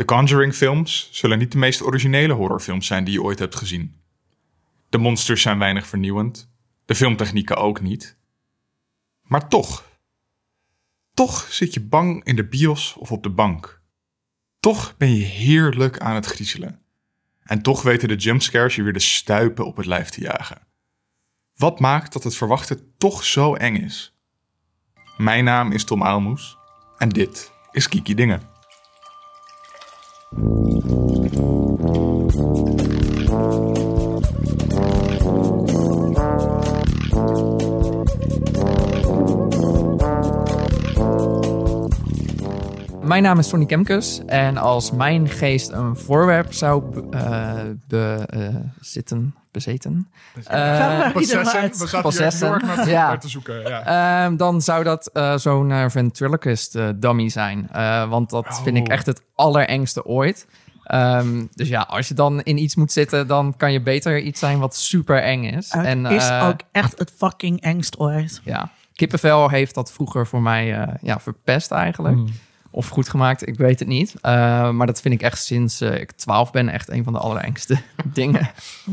De Conjuring films zullen niet de meest originele horrorfilms zijn die je ooit hebt gezien. De monsters zijn weinig vernieuwend, de filmtechnieken ook niet. Maar toch, toch zit je bang in de bios of op de bank. Toch ben je heerlijk aan het griezelen. En toch weten de jumpscares je weer de stuipen op het lijf te jagen. Wat maakt dat het verwachten toch zo eng is? Mijn naam is Tom Aalmoes en dit is Kiki Dingen. Mijn naam is Tony Kemkes en als mijn geest een voorwerp zou uh, bezitten, bezeten, uh, Possessen, we Possessen. Ja. te zoeken. Ja. Ehm, dan zou dat eh, zo'n uh, ventriloquist eh, dummy zijn. Eh, want dat vind ik Oh. echt het allerengste ooit. Ehm, dus ja, als je dan in iets moet zitten, dan kan je beter iets zijn wat super eng is. Het en, is eh, ook echt het fucking engst ooit. Ja, kippenvel heeft dat vroeger voor mij eh, ja, verpest eigenlijk. Hmm. Of goed gemaakt, ik weet het niet. Eh, maar dat vind ik echt sinds eh, ik 12 ben echt een van de allerengste dingen.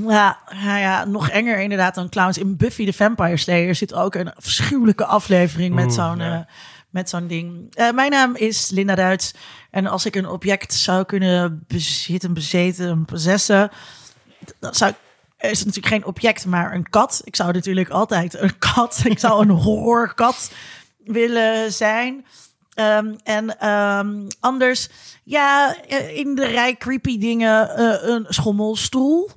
Ja, ja, ja, nog enger inderdaad dan clowns. In Buffy the Vampire Slayer zit ook een afschuwelijke aflevering met zo'n ja. eh, met zo'n ding. Eh, mijn naam is Linda Duits. En als ik een object zou kunnen bezitten, bezeten, possessen... dan zou ik... Er is natuurlijk geen object, maar een kat. Ik zou natuurlijk altijd een kat... Ik zou een horrorkat willen zijn... Ehm, en ehm, anders, ja, eh, in de rij creepy dingen, eh, een schommelstoel.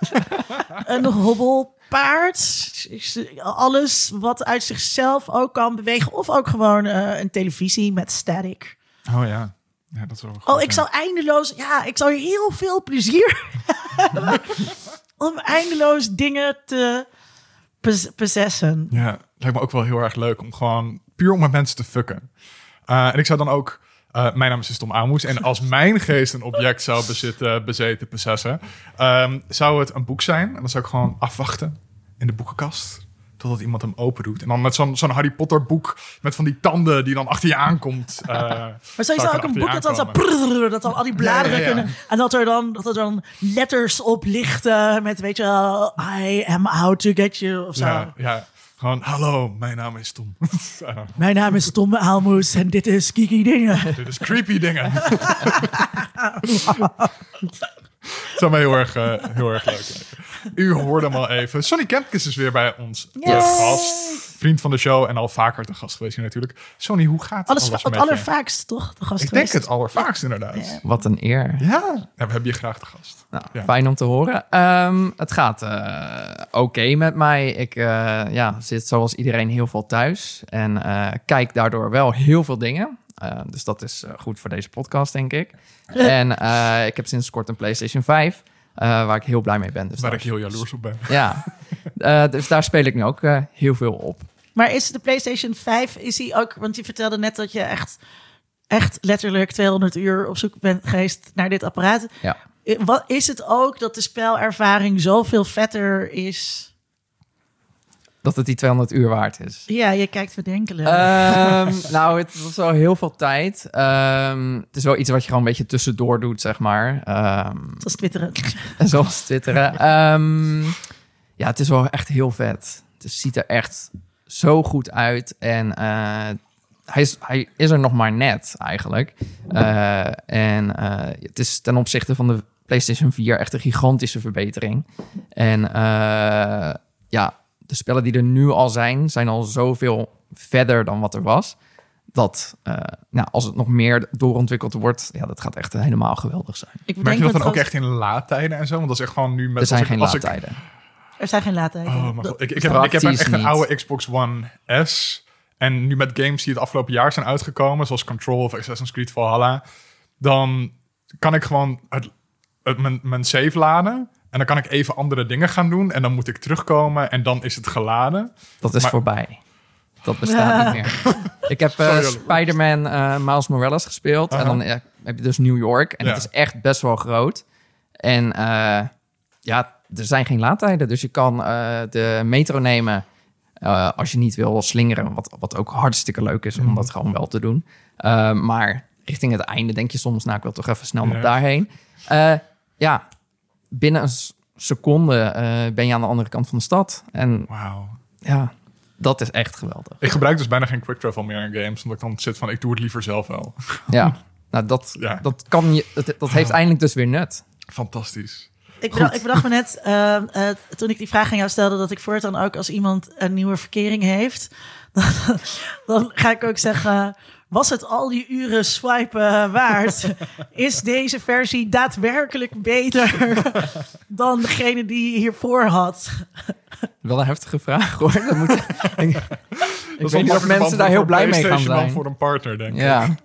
een hobbelpaard. Alles wat uit zichzelf ook kan bewegen. Of ook gewoon eh, een televisie met static. Oh ja. ja, dat is wel goed. Oh, ik ja. zou eindeloos... Ja, ik zou heel veel plezier hebben om eindeloos dingen te pos- possessen. Ja, lijkt me ook wel heel erg leuk om gewoon puur om met mensen te fucken. Eh, en ik zou dan ook, eh, mijn naam is dus Tom Amoes. En als mijn geest een object zou bezitten, bezeten, possessen, ehm, zou het een boek zijn. En dan zou ik gewoon afwachten in de boekenkast. Totdat iemand hem open doet. En dan met zo'n zo'n Harry Potter boek met van die tanden die dan achter je aankomt. eh, Maar zou sowieso ik ook een je boek dat dan zo... dat dan al die bladeren Ja, ja, ja. kunnen... En dat er, dan, dat er dan letters op lichten met, weet je wel... I am out to get you, of zo. Ja, ja, gewoon hallo, mijn naam is Tom. Mijn naam is Tom Aalmoes en dit is Kiki Dingen. Dit is creepy dingen. zou mij heel erg, eh, heel erg leuk lijken. U hoorde hem al even. Sonny Kempkes is weer bij ons te Yay! gast. Vriend van de show en al vaker te gast geweest hier natuurlijk. Sonny, hoe gaat Alles, alles het allervaakst, toch? De gast Ik denk het allervaakst inderdaad. Wat een eer. Ja. ja, we hebben je graag te gast. Nou, Ja. Fijn om te horen. Ehm, het gaat eh, oké met mij. Ik eh, ja, zit zoals iedereen heel veel thuis en eh, kijk daardoor wel heel veel dingen. Dus dat is goed voor deze podcast, denk ik. en eh, ik heb sinds kort een PlayStation 5, eh, waar ik heel blij mee ben. Dus Waar ik heel jaloers op ben. Ja, Eh, dus daar speel ik nu ook eh, heel veel op. Maar is de PlayStation 5, is die ook... Want je vertelde net dat je echt, echt letterlijk 200 uur op zoek bent geweest naar dit apparaat. Ja. Wat, is het ook dat de spelervaring zoveel vetter is? Dat het die 200 uur waard is. Ja, je kijkt verdenkelijk. Ehm, nou, het was wel heel veel tijd. Ehm, het is wel iets wat je gewoon een beetje tussendoor doet, zeg maar. Ehm, Zoals twitteren. zoals twitteren. Ehm, ja, het is wel echt heel vet. Het ziet er echt zo goed uit. En eh, hij, is, hij is er nog maar net, eigenlijk. Eh, en eh, het is ten opzichte van de PlayStation 4 echt een gigantische verbetering. En ja, de spellen die er nu al zijn, zijn al zoveel verder dan wat er was. Dat eh, nou, als het nog meer doorontwikkeld wordt, ja, dat gaat echt helemaal geweldig zijn. Ik Merk je dat dan ook echt in laadtijden en zo? Want dat is echt gewoon nu met... Er zijn als ik- geen als ik- laadtijden. Er zijn geen laadtijden. Oh, maar. Ik, ik, heb, ik heb echt een oude Xbox One S. En nu met games die het afgelopen jaar zijn uitgekomen, zoals Control of Assassin's Creed Valhalla, dan kan ik gewoon het, het, mijn, mijn save laden. En dan kan ik even andere dingen gaan doen. En dan moet ik terugkomen en dan is het geladen. Dat is Maar- voorbij. Dat bestaat niet meer. Ik heb Jolien. Spider-Man eh, Miles Morales gespeeld. En dan ja, heb je dus New York. En Ja. het is echt best wel groot. En eh, ja, er zijn geen laadtijden. Dus je kan de metro nemen als je niet wil slingeren. Wat, wat ook hartstikke leuk is om Mhm. dat gewoon wel te doen. Maar richting het einde denk je soms, nou, ik wil toch even snel nog Ja. daarheen. Ja, binnen een seconde eh, ben je aan de andere kant van de stad. En Wauw. ja, dat is echt geweldig. Ik gebruik dus bijna geen quick travel meer in games, omdat ik dan zit van, ik doe het liever zelf wel. Ja, nou, dat, Ja. dat kan je, dat, dat heeft eindelijk dus weer nut. Fantastisch. Ik bedacht, ik bedacht me net, eh, eh, toen ik die vraag aan jou stelde, dat ik voortaan ook als iemand een nieuwe verkering heeft, dan, dan ga ik ook zeggen, was het al die uren swipen waard? Is deze versie daadwerkelijk beter dan degene die je hiervoor had? Wel een heftige vraag hoor. Dat moet, ik ik weet niet of mensen daar heel blij mee gaan zijn. voor een partner, denk ik. Ja,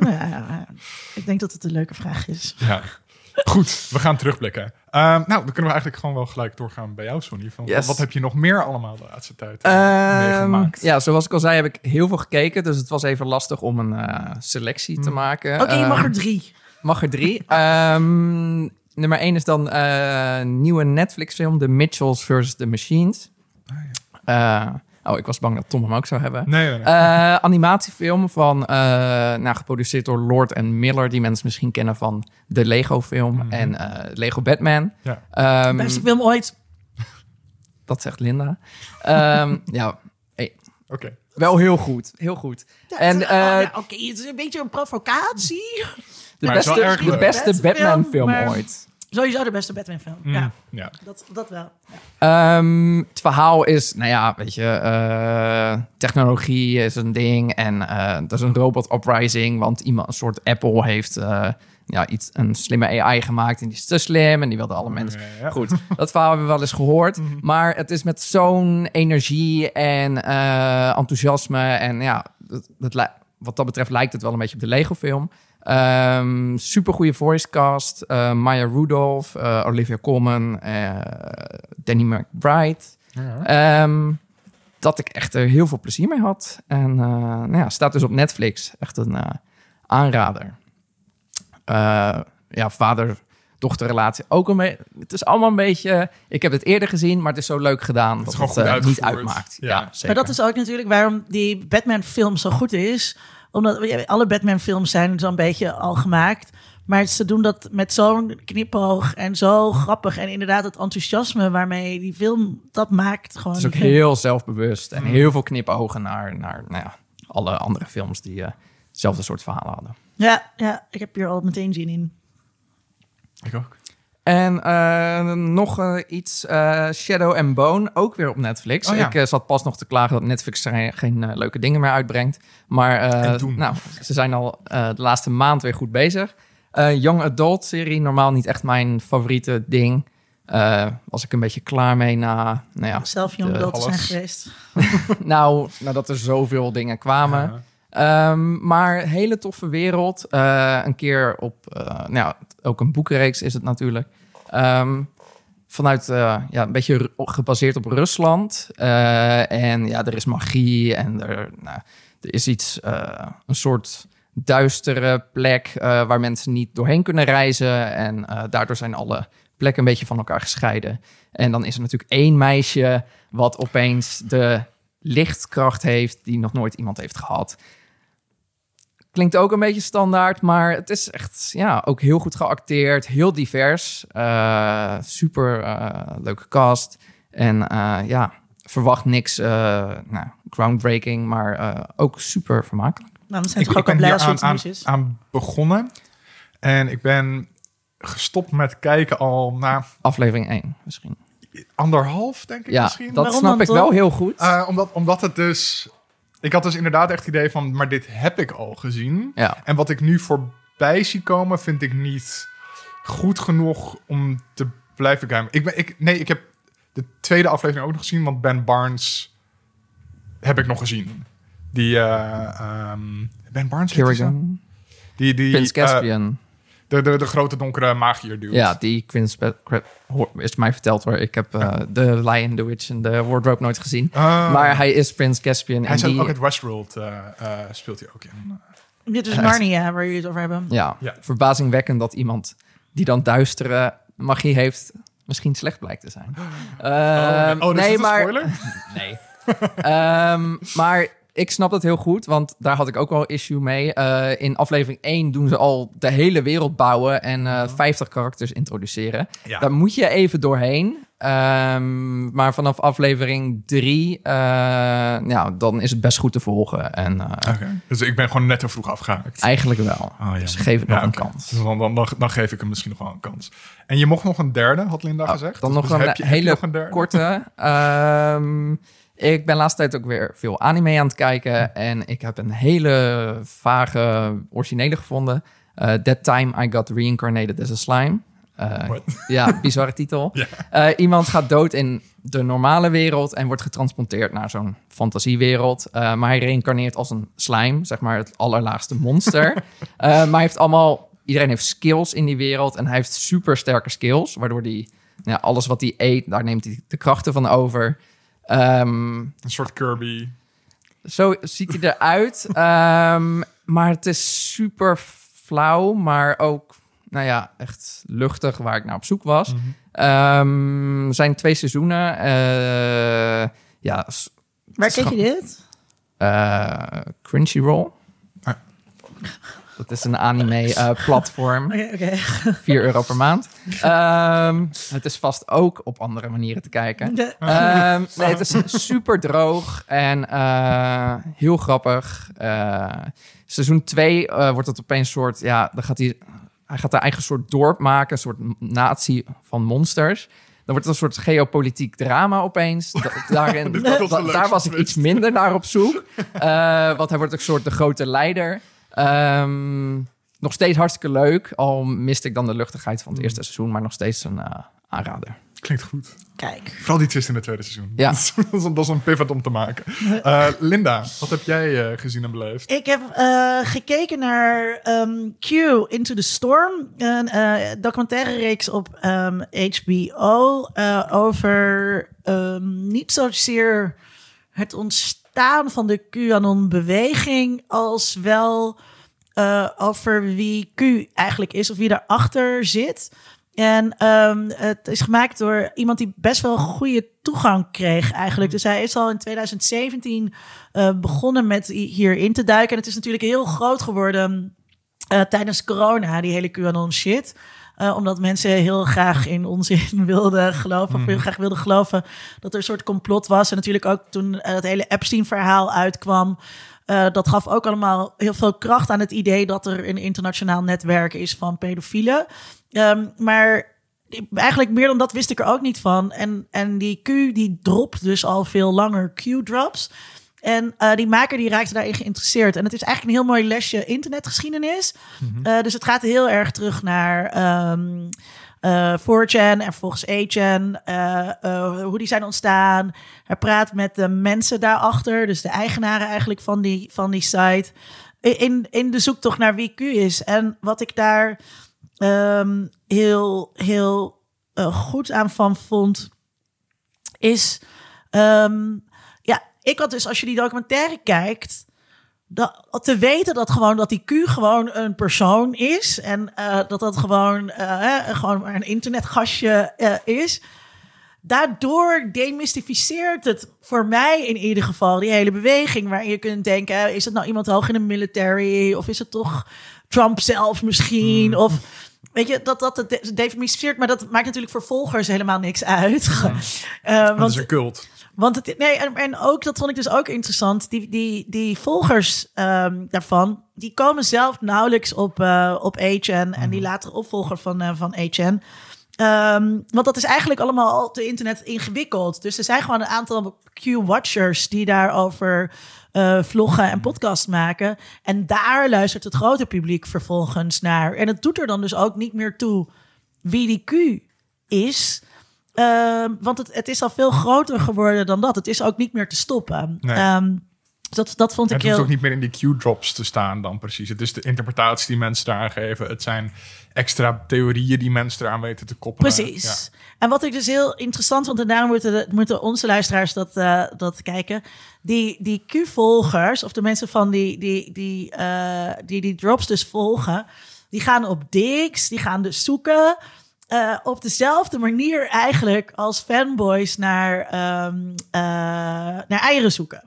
nou ja, ja, ik denk dat het een leuke vraag is. Ja. Goed, we gaan terugblikken. Ehm, nou, dan kunnen we eigenlijk gewoon wel gelijk doorgaan bij jou, Sonny. Van, Yes. Wat heb je nog meer allemaal de laatste tijd eh, Ehm, meegemaakt? ja, zoals ik al zei, heb ik heel veel gekeken. Dus het was even lastig om een eh, selectie te maken. Oké, je mag Ehm, er drie. mag er drie. Ehm, nummer één is dan eh, een nieuwe Netflix-film, The Mitchells vs. The Machines. Eh, oh, ik was bang dat Tom hem ook zou hebben. Nee, nee, nee. Eh, animatiefilm van, eh, nou, geproduceerd door Lord en Miller, die mensen misschien kennen van de Lego-film en eh, Lego Batman. Ja. Ehm, Beste film ooit. dat zegt Linda. Ehm, ja, Oké. wel heel goed, heel goed. en Oh, eh, ja, Oké, het is een beetje een provocatie. de Maar beste, de beste Beste film, Batman-film ooit. Sowieso de beste Batman film. Mm, Ja, ja. dat, dat wel. Ja. Ehm, het verhaal is, nou ja, weet je, eh, technologie is een ding en eh er is een robot uprising, want iemand, een soort Apple heeft eh, ja, iets, een slimme AI gemaakt en die is te slim en die wilde alle mensen. Ja, ja. Goed, dat verhaal hebben we wel eens gehoord, maar het is met zo'n energie en eh, enthousiasme en ja, dat, wat dat betreft lijkt het wel een beetje op de Lego-film. Ehm super goede voicecast. eh Maya Rudolph, eh, Olivia Colman, eh, Danny McBride. Ja. Ehm, dat ik echt er heel veel plezier mee had. En eh, nou ja, staat dus op Netflix. Echt een eh, aanrader. Eh, ja, vader-dochterrelatie ook een beetje. Het is allemaal een beetje. Ik heb het eerder gezien, maar het is zo leuk gedaan dat is het, gewoon goed eh, niet uitmaakt. Ja. Ja, zeker. Maar dat is ook natuurlijk waarom die Batman-film zo goed is. Omdat ja, alle Batman-films zijn zo'n beetje al gemaakt. Maar ze doen dat met zo'n knipoog en zo grappig. En inderdaad, het enthousiasme waarmee die film dat maakt. Gewoon Het is ook heel zelfbewust en heel veel knipogen naar, naar nou ja, alle andere films die eh, hetzelfde soort verhalen hadden. Ja, ja, ik heb hier al meteen zin in. Ik ook. En eh, nog eh, iets, eh, Shadow and Bone, ook weer op Netflix. Oh ja. Ik zat pas nog te klagen dat Netflix er geen leuke dingen meer uitbrengt. Maar eh, nou, ze zijn al eh, de laatste maand weer goed bezig. Young Adult serie, normaal niet echt mijn favoriete ding. Eh, was ik een beetje klaar mee na, nou ja, Zelf de- adult zijn geweest. nou, nadat er zoveel dingen kwamen. Ja. Ehm, maar hele toffe wereld. Eh, een keer op, eh, nou, ja, ook een boekenreeks is het natuurlijk. Ehm, vanuit, eh, ja, een beetje gebaseerd op Rusland. Eh, en ja, er is magie en er, nou, er is iets, eh, een soort duistere plek waar mensen niet doorheen kunnen reizen. En daardoor zijn alle plekken een beetje van elkaar gescheiden. En dan is er natuurlijk één meisje wat opeens de lichtkracht heeft die nog nooit iemand heeft gehad. Klinkt ook een beetje standaard, maar het is echt ja, ook heel goed geacteerd, heel divers. Eh, super eh, leuke cast. En eh, ja, verwacht niks eh, nou, groundbreaking, maar eh, ook super vermakelijk. Nou, dan zijn Ik, ik ook blij als aan, aan, nieuws is. aan begonnen. En ik ben gestopt met kijken al na Aflevering 1 misschien. anderhalf, denk ik Ja, misschien. dat Waarom snap ik wel heel goed. Eh, omdat, omdat het dus... Ik had dus inderdaad echt het idee van... Maar dit heb ik al gezien. ja. En wat ik nu voorbij zie komen... vind ik niet goed genoeg om te blijven kijken. Ik ben, ik, nee, ik heb de tweede aflevering ook nog gezien. Want Ben Barnes heb ik nog gezien. Die... eh, ehm, ben Barnes die Die, die, Prince Caspian. De, de, de grote donkere magier dude. Ja, die hoor- is mij verteld hoor. Ik heb eh, de Lion, the Witch en de Wardrobe nooit gezien. Ah. Maar hij is Prince Caspian. Hij en is ook die, ook uit Westworld eh, eh, speelt hij ook in. Dit is Echt. Narnia, waar jullie het over hebben. ja, Ja. verbazingwekkend dat iemand die dan duistere magie heeft, misschien slecht blijkt te zijn. Ehm, oh, dus nee, is het een maar spoiler? nee. Ehm, maar ik snap dat heel goed, want daar had ik ook wel issue mee. Eh, in aflevering 1 doen ze al de hele wereld bouwen en eh 50 karakters introduceren. Ja. Daar moet je even doorheen. Ehm, maar vanaf aflevering 3, ja, dan is het best goed te volgen. En eh. Dus ik ben gewoon net te vroeg afgehaakt. eigenlijk wel. Oh, ja. Dus geef het nog Ja, een kans. Dus dan, dan, dan, geef ik hem misschien nog wel een kans. En je mocht nog een derde, had Linda Oh, gezegd. Dan Dus nog een heb je- heb je hele nog een korte. Ehm, ik ben laatst tijd ook weer veel anime aan het kijken. En ik heb een hele vage originele gevonden. Eh, That Time I Got Reincarnated as a Slime. Eh, ja, bizarre titel. Eh, iemand gaat dood in de normale wereld en wordt getransporteerd naar zo'n fantasiewereld. Maar hij reïncarneert als een slime, zeg maar het allerlaagste monster. Maar hij heeft allemaal, iedereen heeft skills in die wereld en hij heeft super sterke skills, waardoor hij ja, alles wat hij eet, daar neemt hij de krachten van over. Ehm, Een soort Kirby. zo ziet hij eruit. Ehm, maar het is super flauw, maar ook, nou ja, echt luchtig waar ik naar op zoek was. Er zijn twee seizoenen. Eh, ja, Waar kijk je dit? eh, Crunchyroll. Ah. Dat is een anime-platform. Oké, oké. 4 euro per maand. Ehm, het is vast ook op andere manieren te kijken. Ehm, nee, het is super droog en eh, heel grappig. Eh, seizoen 2 wordt het opeens een soort... Ja, dan gaat hij... Hij gaat een eigen soort dorp maken, een soort natie van monsters. Dan wordt het een soort geopolitiek drama opeens. Da- daarin, da- daar was ik iets minder naar op zoek. Eh, want hij wordt ook een soort de grote leider. Ehm, nog steeds hartstikke leuk. Al miste ik dan de luchtigheid van het eerste seizoen. Maar nog steeds een eh, aanrader. Klinkt goed. Kijk. Vooral die twist in het tweede seizoen. Ja. dat, is, dat is een- pivot om te maken. Eh, Linda, wat heb jij eh, gezien en beleefd? Ik heb eh, gekeken naar ehm, Q Into the Storm, een eh, documentaire reeks op ehm, HBO eh, over ehm, niet zozeer het ontstaan van de QAnon-beweging, als wel eh, over wie Q eigenlijk is of wie daarachter zit. En ehm, het is gemaakt door iemand die best wel goede toegang kreeg eigenlijk. Dus hij is al in 2017 eh, begonnen met hi- hierin te duiken. En het is natuurlijk heel groot geworden eh, tijdens corona, die hele QAnon shit. Eh, omdat mensen heel graag in onzin wilden geloven. Of heel graag wilden geloven dat er een soort complot was. En natuurlijk ook toen eh, het hele Epstein-verhaal uitkwam. eh, dat gaf ook allemaal heel veel kracht aan het idee dat er een internationaal netwerk is van pedofielen. Ehm, maar eigenlijk meer dan dat wist ik er ook niet van. En, en die Q die dropt dus al veel langer Q-drops. En eh, die maker die raakte daarin geïnteresseerd. En het is eigenlijk een heel mooi lesje internetgeschiedenis. Eh, dus het gaat heel erg terug naar eh 4chan en vervolgens 8chan. eh, eh, hoe die zijn ontstaan. Hij praat met de mensen daarachter. Dus de eigenaren eigenlijk van die, van die site. In, in de zoektocht naar wie Q is. En wat ik daar ehm, heel, heel goed aan van vond... is... ehm, ik had dus, als je die documentaire kijkt, dat, te weten dat gewoon dat die Q gewoon een persoon is en eh, dat dat gewoon, eh, gewoon maar een internetgastje eh, is. Daardoor demystificeert het voor mij in ieder geval die hele beweging. Waarin je kunt denken: is het nou iemand hoog in de military? Of is het toch Trump zelf misschien? Of weet je, dat dat het de- demystificeert. Maar dat maakt natuurlijk voor volgers helemaal niks uit. Eh, Dat want is een cult. Want het, nee, en, en ook, dat vond ik dus ook interessant. Die, die, die volgers ehm, daarvan, die komen zelf nauwelijks op, eh op HN en die latere opvolger van, eh van HN. Ehm, want dat is eigenlijk allemaal op de internet ingewikkeld. Dus er zijn gewoon een aantal Q-watchers die daarover eh vloggen en podcast maken. En daar luistert het grote publiek vervolgens naar. En het doet er dan dus ook niet meer toe wie die Q is. Ehm, want het, het is al veel groter geworden dan dat. Het is ook niet meer te stoppen. Nee. Ehm, dat, dat vond ik Het hoeft heel... ook niet meer in die Q-drops te staan dan precies. Het is de interpretatie die mensen daaraan geven. Het zijn extra theorieën die mensen eraan weten te koppelen. Precies. En wat ik dus heel interessant vond, en daarom moeten, moeten onze luisteraars dat, eh, dat kijken. Die, die Q-volgers, of de mensen van die, die, die, eh, die die drops dus volgen, die gaan op Dix, die gaan dus zoeken. Eh, op dezelfde manier eigenlijk als fanboys naar, ehm, eh, naar eieren zoeken.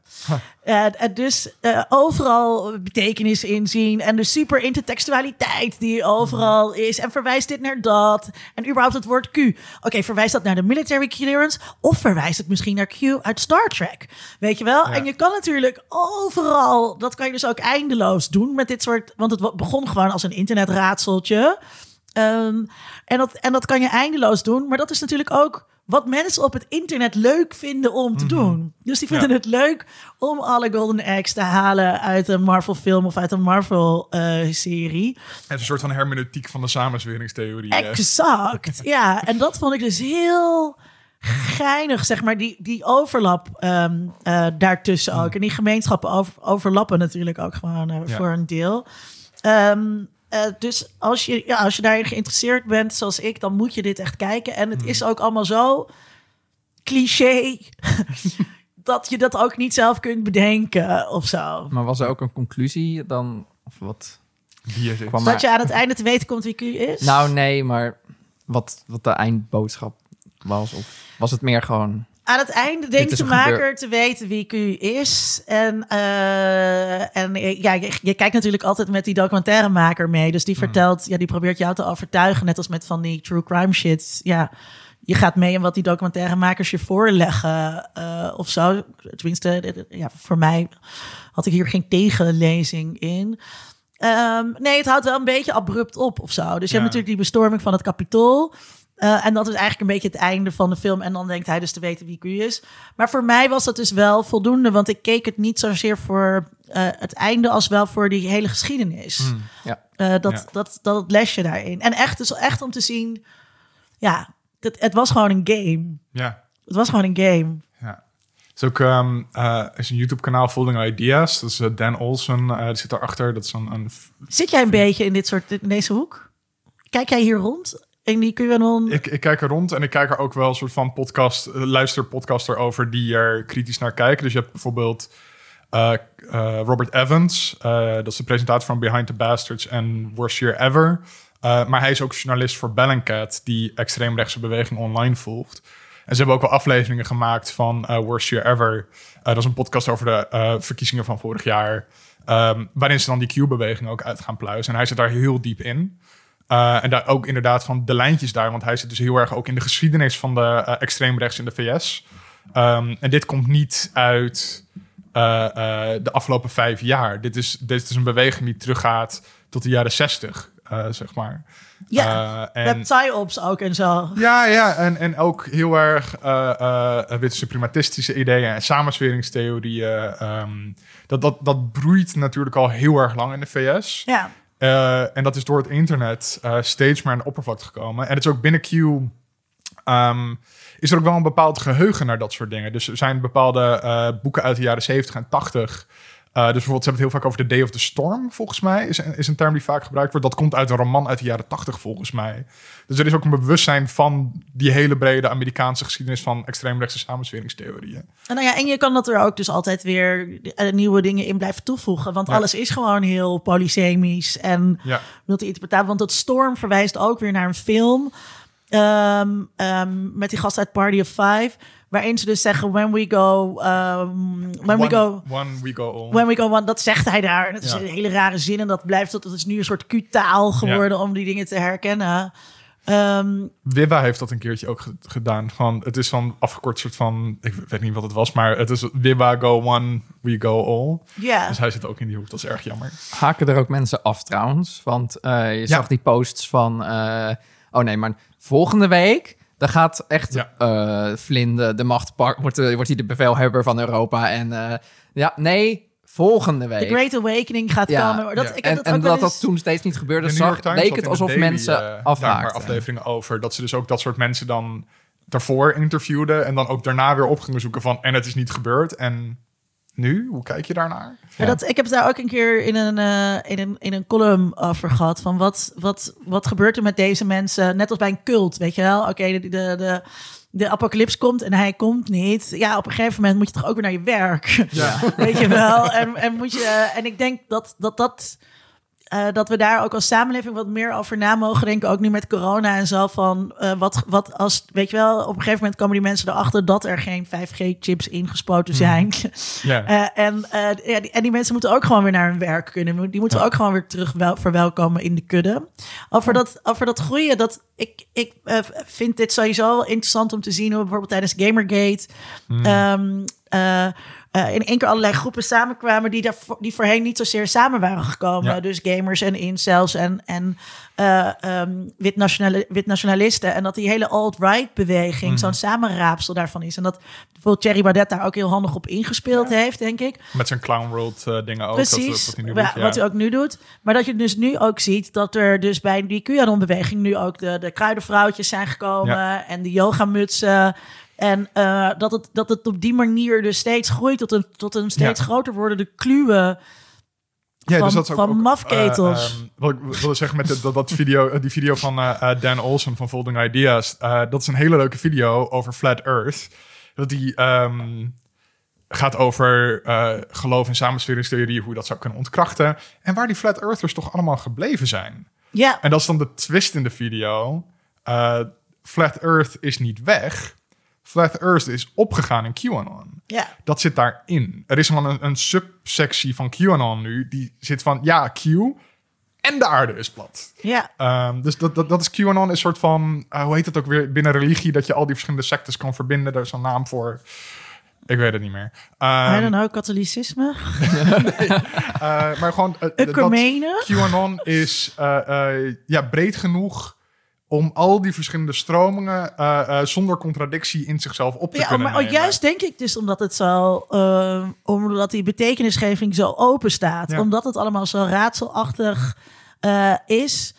Eh, dus overal betekenis inzien en de super intertextualiteit die overal is. En verwijst dit naar dat. En überhaupt het woord Q. Oké, verwijst dat naar de military clearance? Of verwijst het misschien naar Q uit Star Trek? Weet je wel? Ja. En je kan natuurlijk overal, dat kan je dus ook eindeloos doen met dit soort. Want het begon gewoon als een internetraadseltje. Ehm, en, dat, en dat kan je eindeloos doen. Maar dat is natuurlijk ook wat mensen op het internet leuk vinden om te doen. Dus die vinden Ja. het leuk om alle golden eggs te halen uit een Marvel film of uit een Marvel eh, serie. Het is een soort van hermeneutiek van de samenzweringstheorie. eh. Exact. Ja, en dat vond ik dus heel geinig, zeg maar, die, die overlap ehm, eh, daartussen ook. En die gemeenschappen over, overlappen natuurlijk ook gewoon Ja. voor een deel. Ehm, eh, dus als je, ja, als je daarin geïnteresseerd bent, zoals ik, dan moet je dit echt kijken. En het is ook allemaal zo cliché dat je dat ook niet zelf kunt bedenken of zo. Maar was er ook een conclusie dan? Of wat? Dat maar- je aan het einde te weten komt wie Q is. Nou, nee, maar wat, wat de eindboodschap was? Of was het meer gewoon... Aan het einde denkt de er maker te weten wie Q is. En, eh, en eh, ja, je, je kijkt natuurlijk altijd met die documentairemaker mee. Dus die vertelt, ja, die probeert jou te overtuigen. Net als met van die true crime shit. Ja, je gaat mee in wat die documentairemakers je voorleggen eh, of zo. Tenminste, ja, voor mij had ik hier geen tegenlezing in. Ehm, nee, het houdt wel een beetje abrupt op of zo. Dus je Ja. hebt natuurlijk die bestorming van het kapitool. Eh, en dat is eigenlijk een beetje het einde van de film. En dan denkt hij dus te weten wie Q is. Maar voor mij was dat dus wel voldoende. Want ik keek het niet zozeer voor eh, het einde... als wel voor die hele geschiedenis. Mm. Ja. Eh, dat, Ja. dat, dat lesje daarin. En echt, dus echt om te zien... Ja, het, het was gewoon een game. Ja. Het was gewoon een game. Ja. Het is ook ehm, eh, is een YouTube-kanaal Folding Ideas. Dat is Dan Olsen, eh, die zit daarachter. Dat is een, een Zit jij een beetje in dit soort in deze hoek? Kijk jij hier rond? Ik, ik kijk er rond en ik kijk er ook wel een soort van podcast, eh, luisterpodcaster over die er kritisch naar kijken. Dus je hebt bijvoorbeeld eh, eh, Robert Evans, dat is de presentator van Behind the Bastards en Worst Year Ever. Maar hij is ook journalist voor Bellingcat, die extreemrechtse beweging online volgt. En ze hebben ook wel afleveringen gemaakt van Worst Year Ever. Dat is een podcast over de verkiezingen van vorig jaar. ehm, waarin ze dan die Q-beweging ook uit gaan pluizen. En hij zit daar heel diep in. Uh, en daar ook inderdaad van de lijntjes daar, want hij zit dus heel erg ook in de geschiedenis van de uh, extreemrechts in de VS. Um, en dit komt niet uit uh, de afgelopen vijf jaar. Dit is, dit is een beweging die teruggaat tot de jaren zestig, zeg maar. Ja, en, met psyops ook en zo. Ja, ja en, en ook heel erg witte suprematistische ideeën en samensweringstheorieën. Um, dat, dat, dat broeit natuurlijk al heel erg lang in de VS. Ja. Uh, en dat is door het internet uh, steeds meer aan de oppervlakte gekomen. En het is ook binnen Q. Um, is er ook wel een bepaald geheugen naar dat soort dingen. Dus er zijn bepaalde uh, boeken uit de jaren 70 en 80. Dus bijvoorbeeld, ze hebben het heel vaak over The Day of the Storm, volgens mij. Is, is een term die vaak gebruikt wordt. Dat komt uit een roman uit de jaren 80, volgens mij. Dus er is ook een bewustzijn van die hele brede Amerikaanse geschiedenis van extreemrechtse samensweringstheorieën. En, nou ja, en je kan dat er ook dus altijd weer nieuwe dingen in blijven toevoegen. Want ja. alles is gewoon heel polysemisch en ja. multi-interpretabel. Want het Storm verwijst ook weer naar een film. Um, um, met die gast uit Party of Five. Waarin ze dus zeggen, when we go... Um, when one, we go... One we go on. When we go on, dat zegt hij daar. En dat is Ja. een hele rare zin. En dat blijft, dat is nu een soort Q-taal geworden om die dingen te herkennen. Um, Wibba heeft dat een keertje ook ge- gedaan. Van, het is van afgekort soort van, ik weet niet wat het was, maar het is Wibba go one, we go all. Ja. Dus hij zit ook in die hoek, dat is erg jammer. Haken er ook mensen af trouwens? Want uh, je zag die posts van, uh, oh nee, maar volgende week... Dan gaat echt Ja. uh, Vlinde de macht wordt, uh, wordt hij de bevelhebber van Europa. En uh, ja, nee, volgende week. The Great Awakening gaat Ja. komen. Dat, Ja. ik heb En, dat en dat dat toen steeds niet gebeurde, De zag, leek het alsof de Daily, mensen eh, daar een afhaakten. paar afleveringen over. Dat ze dus ook dat soort mensen dan daarvoor interviewden. En dan ook daarna weer op gingen zoeken van, en het is niet gebeurd. En nu, hoe kijk je daarnaar? Ja, dat, ik heb het daar ook een keer in een, eh, in een, in een column over gehad. Van wat, wat, wat gebeurt er met deze mensen? Net als bij een cult, weet je wel? Oké, de, de, de, de apocalyps komt en hij komt niet. Ja, op een gegeven moment moet je toch ook weer naar je werk. Ja. Weet je wel? En, en, moet je, en ik denk dat dat... dat eh, dat we daar ook als samenleving wat meer over na mogen denken. Ook nu met corona en zo. Van eh, wat, wat als, weet je wel, op een gegeven moment komen die mensen erachter dat er geen 5G-chips ingespoten zijn. Ja. Eh, en, ja, die, en die mensen moeten ook gewoon weer naar hun werk kunnen. Die moeten Ja. ook gewoon weer terug wel, verwelkomen in de kudde. Over dat, over dat groeien, dat, ik, ik vind dit sowieso wel interessant om te zien. Hoe bijvoorbeeld tijdens Gamergate... ehm, eh, eh, in één keer allerlei groepen samenkwamen die, daar, die voorheen niet zozeer samen waren gekomen. Ja. Dus gamers en incels en, en eh, ehm, wit, nationali- wit nationalisten. En dat die hele alt-right beweging zo'n samenraapsel daarvan is. En dat bijvoorbeeld Thierry Baudet daar ook heel handig op ingespeeld heeft, denk ik. Met zijn Clown World eh, dingen ook. Dat, Precies, wat hij nu doet, ja. wat hij ook nu doet. Maar dat je dus nu ook ziet dat er dus bij die QAnon-beweging nu ook de, de kruidenvrouwtjes zijn gekomen en de yogamutsen. En eh, dat, het, dat het op die manier dus steeds groeit tot een, tot een steeds Ja. groter wordende kluwe Ja, van- dus dat is ook, van ook, mafketels. wat ik wilde zeggen met de- dat, dat video, eh, die video van eh, Dan Olsen van Folding Ideas. dat is een hele leuke video over Flat Earth. Dat die ehm, gaat over geloof in samensweringstheorie, hoe dat zou kunnen ontkrachten. En waar die Flat Earthers toch allemaal gebleven zijn. Ja, En dat is dan de twist in de video. Flat Earth is niet weg. Flat Earth is opgegaan in QAnon ja. dat zit daarin. Er is gewoon een, een subsectie van QAnon nu, die zit van, ja, Q en de aarde is plat. ja. Ehm, dus dat, dat, dat is QAnon, een soort van, eh, hoe heet het ook weer, binnen religie, dat je al die verschillende sectes kan verbinden. Daar is een naam voor. Ik weet het niet meer. I don't know, katholicisme, eh, maar gewoon, eh, dat. QAnon is ja, breed genoeg om al die verschillende stromingen eh, eh, zonder contradictie in zichzelf op te Ja, kunnen maar nemen. juist denk ik dus omdat het zo, eh, omdat die betekenisgeving zo open staat, Ja. omdat het allemaal zo raadselachtig is.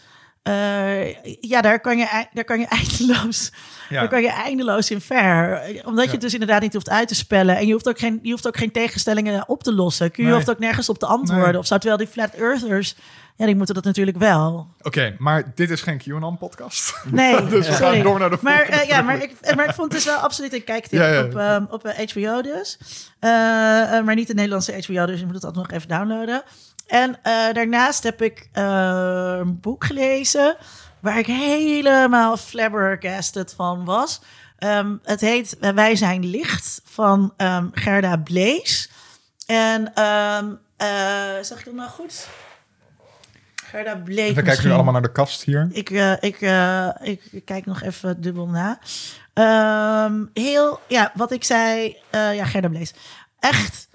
ja, daar kan je, daar kan je eindeloos, Ja. daar kan je eindeloos in ver. Omdat je het dus inderdaad niet hoeft uit te spellen. En je hoeft ook geen, je hoeft ook geen tegenstellingen op te lossen. Je Nee. hoeft ook nergens op te antwoorden. Nee. Of zo, terwijl die flat earthers, ja, die moeten dat natuurlijk wel. Oké, maar dit is geen QAnon-podcast. Nee, Dus we gaan door naar de maar, eh, ja, maar, ik, maar ik vond het dus wel absoluut een kijktip Ja, ja. op, ehm, op eh, HBO dus. Eh, eh, maar niet de Nederlandse HBO, dus je moet het altijd nog even downloaden. En eh, daarnaast heb ik eh, een boek gelezen waar ik helemaal flabbergasted van was. Ehm, het heet Wij zijn licht van ehm, Gerda Blees. En eh, zeg ik dat nou goed? Gerda Blees We kijken nu allemaal naar de kast hier. Ik, eh, ik, eh, ik kijk nog even dubbel na. Heel, ja, wat ik zei, eh, ja, Gerda Blees. Echt,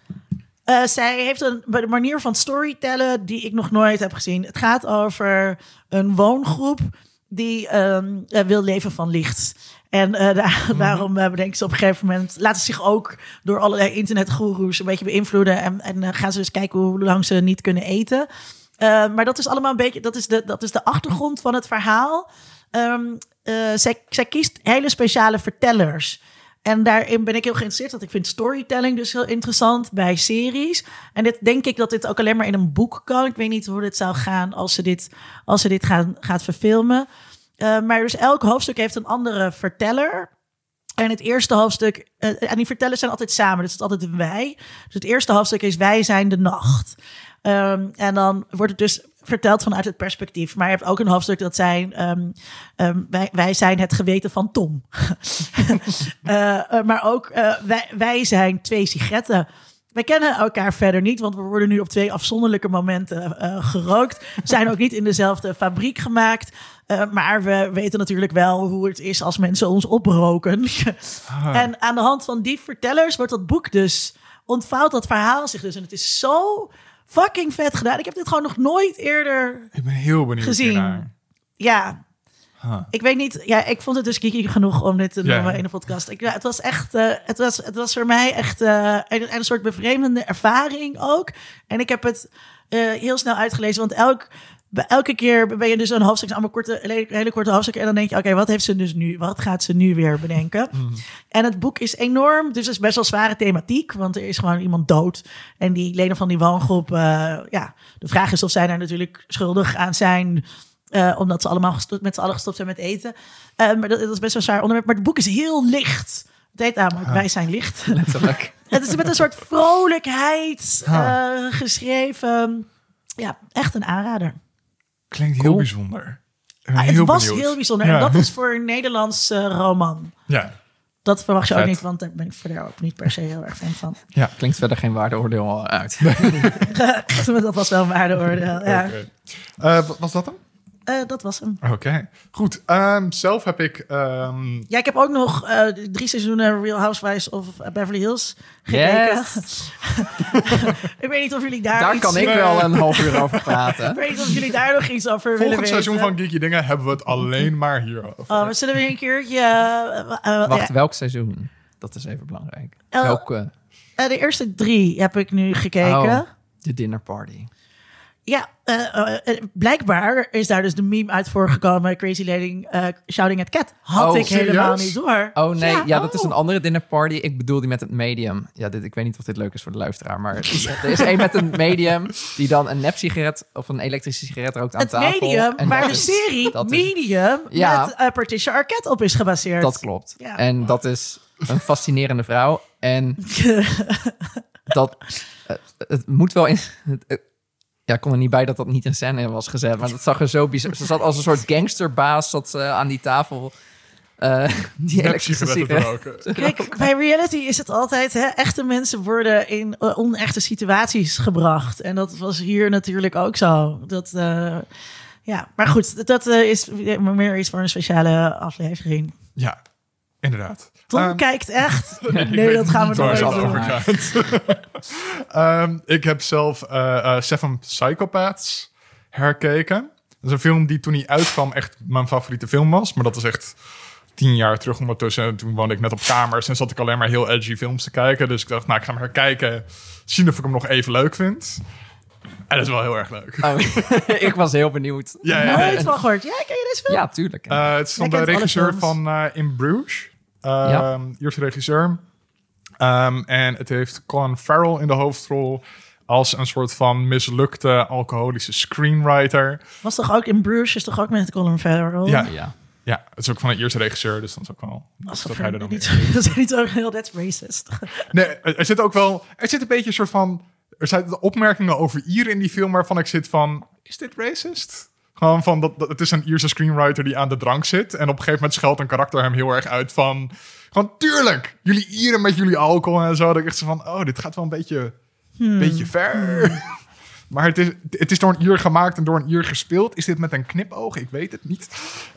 eh, zij heeft een manier van storytellen die ik nog nooit heb gezien. Het gaat over een woongroep die ehm, eh, wil leven van licht. En eh, daar, daarom uh, bedenken ze op een gegeven moment... laten ze zich ook door allerlei internetgoeroes een beetje beïnvloeden. En, en gaan ze dus kijken hoe lang ze niet kunnen eten. Maar dat is allemaal een beetje... dat is de, dat is de achtergrond van het verhaal. Um, zij, zij kiest hele speciale vertellers... En daarin ben ik heel geïnteresseerd. Want ik vind storytelling dus heel interessant bij series. En dit denk ik dat dit ook alleen maar in een boek kan. Ik weet niet hoe dit zou gaan als ze dit, als ze dit gaan, gaat verfilmen. Uh, maar dus elk hoofdstuk heeft een andere verteller. En het eerste hoofdstuk, uh, en die vertellers zijn altijd samen, dus het is altijd wij. Dus het eerste hoofdstuk is wij zijn de nacht. Um, en dan wordt het dus verteld vanuit het perspectief. Maar je hebt ook een hoofdstuk dat zijn, um, um, wij, wij zijn het geweten van Tom. uh, maar ook wij, wij zijn twee sigaretten. Wij kennen elkaar verder niet, want we worden nu op twee afzonderlijke momenten uh, gerookt. Zijn ook niet in dezelfde fabriek gemaakt. Uh, maar we weten natuurlijk wel hoe het is als mensen ons oproken. Ah. En aan de hand van die vertellers wordt dat boek dus ontvouwt dat verhaal zich dus. En het is zo fucking vet gedaan. Ik heb dit gewoon nog nooit eerder Ik ben heel benieuwd gezien. hiernaar. Ja. Huh. Ik weet niet, ja, ik vond het dus geeky genoeg om dit te noemen yeah. in de podcast. Ik, ja, het was echt, uh, het, was, het was voor mij echt uh, een, een, soort bevreemdende ervaring ook. En ik heb het uh, heel snel uitgelezen, want elk, elke keer ben je dus een hoofdstuk, allemaal korte, hele, korte hoofdstuk. En dan denk je, oké, okay, wat heeft ze dus nu? Wat gaat ze nu weer bedenken? Mm. En het boek is enorm, dus het is best wel zware thematiek, want er is gewoon iemand dood. En die leden van die woongroep, ja, de vraag is of zij daar natuurlijk schuldig aan zijn. Uh, omdat ze allemaal gestopt, met z'n allen gestopt zijn met eten. Uh, maar dat, dat, is best wel een zwaar onderwerp. Maar het boek is heel licht. Het heet namelijk ah. Wij zijn licht. Letterlijk. het is met een soort vrolijkheid uh, geschreven. Ja, echt een aanrader. Klinkt heel Cool. bijzonder. Ah, heel het was benieuwd. heel bijzonder. Ja. En dat is voor een Nederlands eh, roman. Ja, Dat verwacht je ook niet, want daar ben ik verder ook niet per se heel erg fan van. Klinkt verder geen waardeoordeel uit. dat was wel een waardeoordeel. Ja, oké. Eh, wat was dat dan? Eh, dat was hem. Oké, goed. Ehm, zelf heb ik... ehm, Ja, ik heb ook nog eh, drie seizoenen Real Housewives of Beverly Hills gekeken. Yes. ik weet niet of jullie daar, Daar iets... kan ik Nee. wel een half uur over praten. Ik weet niet of jullie daar nog iets over willen volgend weten. seizoen van Geeky Dingen hebben we het alleen maar hierover. Oh, we zullen weer een keertje... eh, Wacht, ja, welk seizoen? Dat is even belangrijk. Welke? eh, de eerste drie heb ik nu gekeken. Oh, de dinner party. Ja, eh, eh, eh, blijkbaar is daar dus de meme uit voorgekomen. Crazy Lady Shouting at Cat. Had Oh, ik helemaal niet door. Oh nee, ja, dat is oh. een andere dinner party. Ik bedoel die met het medium. Ja, dit, ik weet niet of dit leuk is voor de luisteraar, maar er is één met een medium die dan een nep-sigaret of een elektrische sigaret rookt aan Het tafel. medium En waar de is- serie is- Medium Ja. met Patricia Arquette op is gebaseerd. Dat klopt. Ja. En dat is een fascinerende vrouw. En dat eh, het moet wel in. het- het- ja, ik kon er niet bij dat dat niet in scène was gezet. Maar dat zag er zo bizar. Ze zat als een soort gangsterbaas zat ze aan die tafel. eh, die roken. Kijk, bij reality is het altijd, hè, echte mensen worden in eh, onechte situaties gebracht. En dat was hier natuurlijk ook zo. Dat, eh, ja, maar goed, dat eh, is meer iets voor een speciale aflevering. Ja, inderdaad. Tom Ehm, kijkt echt. Nee, dat gaan we doen. gaat. Ehm, ik heb zelf eh, eh, Seven Psychopaths herkeken. Dat is een film die toen hij uitkwam echt mijn favoriete film was. Maar dat is echt tien jaar terug ondertussen. Toen woonde ik net op kamers en zat ik alleen maar heel edgy films te kijken. Dus ik dacht, nou, ik ga hem herkijken. Zien of ik hem nog even leuk vind. En dat is wel heel erg leuk. Oh, ik was heel benieuwd. Ja, ja, ja. Nooit van gehoord. Ja, ken je deze film? Ja, tuurlijk. Eh, het is van de regisseur van eh, In Bruges. Ja. Eerste regisseur. Ehm, en het heeft Colin Farrell in de hoofdrol als een soort van mislukte alcoholische screenwriter. Was toch ook in Bruges, is toch ook met Colin Farrell? Ja, ja. ja, het is ook van de eerste regisseur, dus dan is ook wel dat dat hij er dan niet, dat is niet ook heel that's racist. Nee, er er zit ook wel, er zit een beetje een soort van, er zijn opmerkingen over Ieren in die film waarvan ik zit van, is dit racist? Gewoon van, dat, dat, het is een Ierse screenwriter die aan de drank zit. En op een gegeven moment scheldt een karakter hem heel erg uit van... Gewoon, tuurlijk, jullie Ieren met jullie alcohol en zo. Dat ik echt zo van, oh, dit gaat wel een beetje, beetje ver. maar het is, het is door een Ier gemaakt en door een Ier gespeeld. Is dit met een knipoog? Ik weet het niet.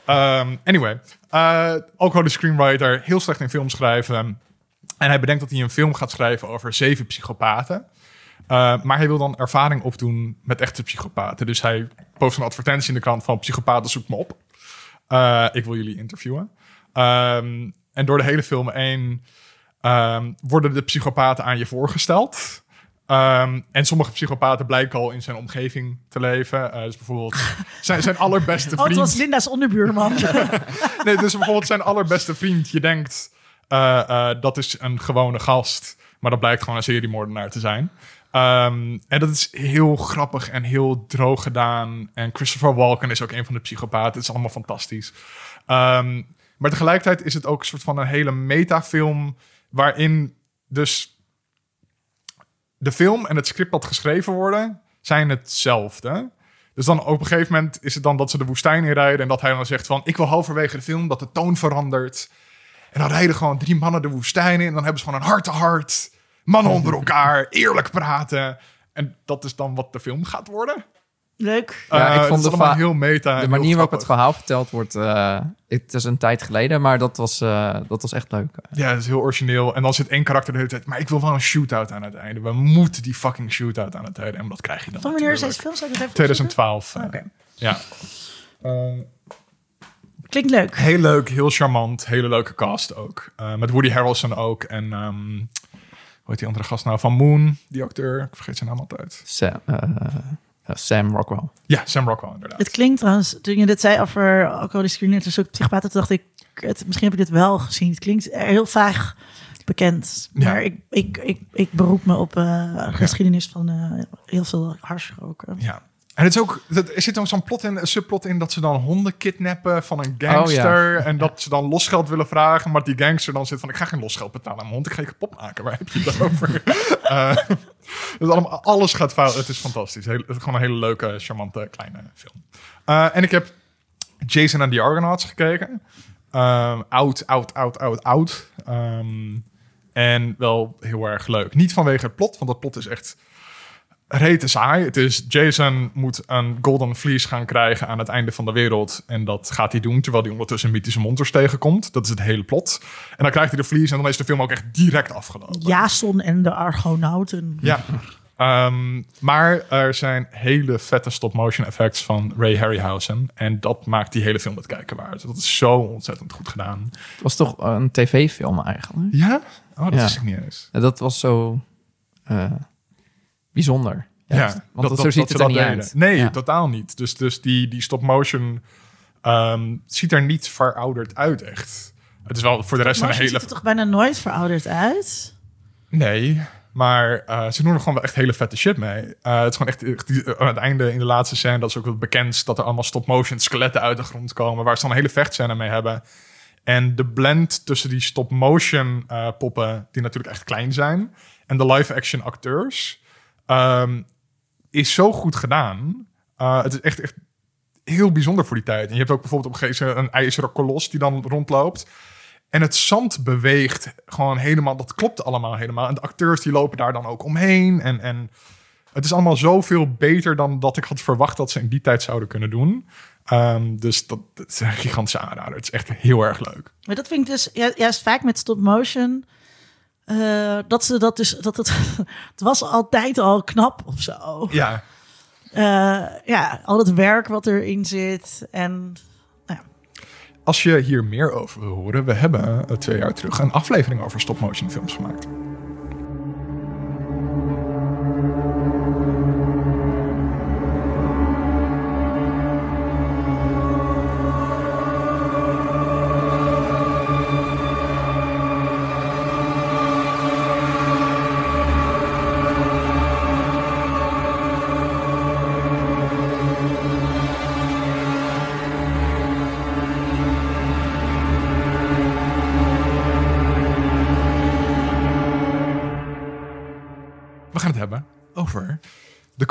Ehm, anyway, eh ook gewoon de screenwriter. Heel slecht in film schrijven. En hij bedenkt dat hij een film gaat schrijven over zeven psychopaten. Uh, maar hij wil dan ervaring opdoen met echte psychopaten. Dus hij post een advertentie in de krant van psychopaten zoek me op. Uh, ik wil jullie interviewen. Um, en door de hele film heen um, worden de psychopaten aan je voorgesteld. Um, en sommige psychopaten blijken al in zijn omgeving te leven. Uh, dus bijvoorbeeld zijn, zijn allerbeste vriend. Oh, het was Linda's onderbuurman. nee, dus bijvoorbeeld zijn allerbeste vriend. Je denkt, uh, dat is een gewone gast. Maar dat blijkt gewoon een seriemoordenaar te zijn. Um, en dat is heel grappig en heel droog gedaan. En Christopher Walken is ook een van de psychopaten. Het is allemaal fantastisch. Um, maar tegelijkertijd is het ook een soort van een hele metafilm... waarin dus de film en het script dat geschreven worden... zijn hetzelfde. Dus dan op een gegeven moment is het dan dat ze de woestijn inrijden... en dat hij dan zegt van... ik wil halverwege de film dat de toon verandert. En dan rijden gewoon drie mannen de woestijn in... en dan hebben ze gewoon een hart-to-hart... Mannen onder elkaar, eerlijk praten. En dat is dan wat de film gaat worden. Leuk. Ja, Uh, ik vond het heel meta. de manier waarop het verhaal verteld wordt... Uh, het is een tijd geleden, maar dat was, uh, dat was echt leuk. Ja, het is heel origineel. En dan zit één karakter de hele tijd... maar ik wil wel een shootout aan het einde. We moeten die fucking shootout aan het einde. En dat krijg je dan Van wanneer is deze film? Zou ik het even 2012. Oké. Okay. Ja. Klinkt leuk. Heel leuk, heel charmant. Hele leuke cast ook. Uh, met Woody Harrelson ook. En um, hoe heet die andere gast nou? Van Moon, die acteur. Ik vergeet zijn naam altijd. Sam, uh, Sam Rockwell. Ja, Sam Rockwell inderdaad. Het klinkt trouwens, toen je dit zei over alcoholische ook psychopaten, toen dacht ik, het, misschien heb ik dit wel gezien. Het klinkt heel vaag bekend. Maar ja. ik, ik, ik, ik beroep me op uh, geschiedenis van uh, heel veel harsroken. Ja. En het is ook, dat- er zit dan zo'n plot in, een subplot in dat ze dan honden kidnappen van een gangster. En dat ze dan losgeld willen vragen. Maar die gangster dan zit van: Ik ga geen losgeld betalen aan mijn hond, ik ga je kapot maken. Waar heb je het over? Eh, dus allemaal, alles gaat fout. Het is fantastisch. Heel, het is gewoon een hele leuke, charmante kleine film. Eh, en ik heb Jason en the Argonauts gekeken. Ehm, oud, oud, oud, oud, oud. Ehm, en wel heel erg leuk. Niet vanwege het plot, want het plot is echt rete saai. Het is Jason moet een golden fleece gaan krijgen aan het einde van de wereld. En dat gaat hij doen terwijl hij ondertussen mythische monsters tegenkomt. Dat is het hele plot. En dan krijgt hij de fleece en dan is de film ook echt direct afgelopen. Jason en de Argonauten. Ja. Ehm, maar er zijn hele vette stop-motion effects van Ray Harryhausen. En dat maakt die hele film het kijken waard. Dat is zo ontzettend goed gedaan. Het was toch een tv-film eigenlijk. Ja? Oh, dat Ja. wist ik niet eens. En dat was zo eh, bijzonder. Ja, want zo ziet ze het er niet deden. uit. Nee, Ja. totaal niet. Dus, dus die, die stop-motion ehm, ziet er niet verouderd uit, echt. Het is wel voor de rest een hele... ziet er toch bijna nooit verouderd uit? Nee, maar eh, ze doen er gewoon wel echt hele vette shit mee. Eh, het is gewoon echt, echt die- aan het einde in de laatste scène, dat is ook wel bekend, dat er allemaal stop-motion skeletten uit de grond komen, waar ze dan een hele vechtscène mee hebben. En de blend tussen die stop-motion eh, poppen, die natuurlijk echt klein zijn, en de live-action acteurs, ehm, is zo goed gedaan. Eh, het is echt, echt heel bijzonder voor die tijd. En je hebt ook bijvoorbeeld op een gegeven moment een ijzeren kolos die dan rondloopt. En het zand beweegt gewoon helemaal. Dat klopt allemaal helemaal. En de acteurs die lopen daar dan ook omheen. En, en het is allemaal zoveel beter dan dat ik had verwacht dat ze in die tijd zouden kunnen doen. Ehm, dus dat, dat is een gigantische aanrader. Het is echt heel erg leuk. Maar dat vind ik dus ju- juist vaak met stop motion. Eh, dat ze dat dus. Dat het, het was altijd al knap of zo. Ja, Eh, ja, al het werk wat erin zit. En als je hier meer over wil horen, we hebben eh, twee jaar terug een aflevering over stop-motion films gemaakt.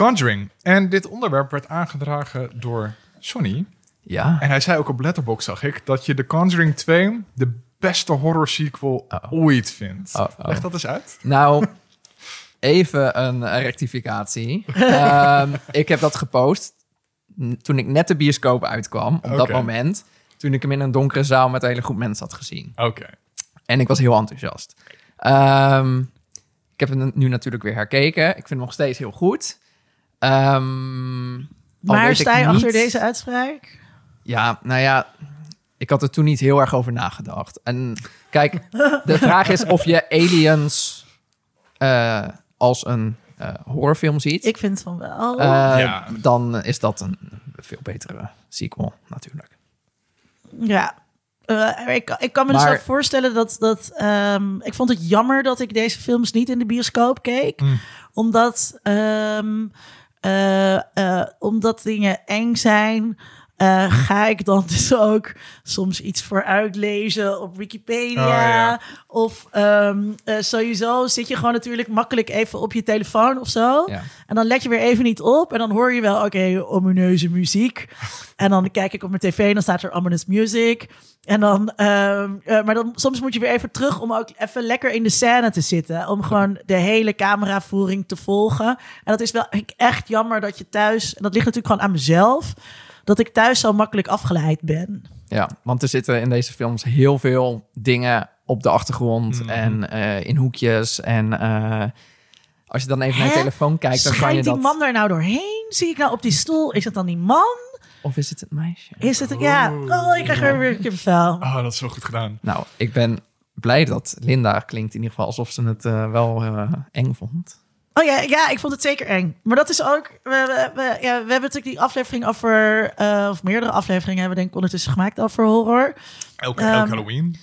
Conjuring. En dit onderwerp werd aangedragen door Sonny. Ja. En hij zei ook op Letterboxd, zag ik, dat je The Conjuring 2 de beste horror sequel ooit vindt. Oh, oh. Leg dat eens uit. Nou, even een rectificatie. Ehm, ik heb dat gepost toen ik net de bioscoop uitkwam. Op dat moment. Toen ik hem in een donkere zaal met een hele groep mensen had gezien. Oké. En ik was heel enthousiast. Ehm, ik heb hem nu natuurlijk weer herkeken. Ik vind hem nog steeds heel goed. Ehm, al maar sta je achter deze uitspraak? Ja, nou ja, ik had er toen niet heel erg over nagedacht. En kijk, de vraag is of je Aliens eh, als een eh, horrorfilm ziet. Ik vind van wel. Eh, Ja. Dan is dat een veel betere sequel, natuurlijk. Ja. Ik, ik kan me dus Maar- wel voorstellen dat... dat ehm, ik vond het jammer dat ik deze films niet in de bioscoop keek. Mm. Omdat, ehm, eh, eh, omdat dingen eng zijn... eh, ga ik dan dus ook soms iets voor uitlezen op Wikipedia. Oh, ja. Of ehm, eh, sowieso zit je gewoon natuurlijk makkelijk even op je telefoon of zo. Ja. En dan let je weer even niet op. En dan hoor je wel, oké, omineuze muziek. En dan kijk ik op mijn tv en dan staat er ominous music. En dan, ehm, eh, maar dan soms moet je weer even terug om ook even lekker in de scène te zitten. Om gewoon de hele cameravoering te volgen. En dat is wel echt jammer dat je thuis, en dat ligt natuurlijk gewoon aan mezelf, dat ik thuis zo makkelijk afgeleid ben. Ja, want er zitten in deze films heel veel dingen op de achtergrond Mhm. en eh, in hoekjes. En eh, als je dan even naar je telefoon kijkt, dan kan je Schijnt die dat... man daar nou doorheen? Zie ik nou op die stoel? Is het dan die man? Of is het het meisje? Is het, ja, oh, ik krijg er weer een kippenvel. Oh, dat is zo goed gedaan. Nou, ik ben blij dat Linda klinkt in ieder geval alsof ze het eh, wel eng vond. Oh ja, ja, ik vond het zeker eng. Maar dat is ook. We, we, we- ja, we hebben natuurlijk die aflevering over. eh, of meerdere afleveringen hebben we denk ik ondertussen gemaakt over horror. Elke, Ehm, elke Halloween.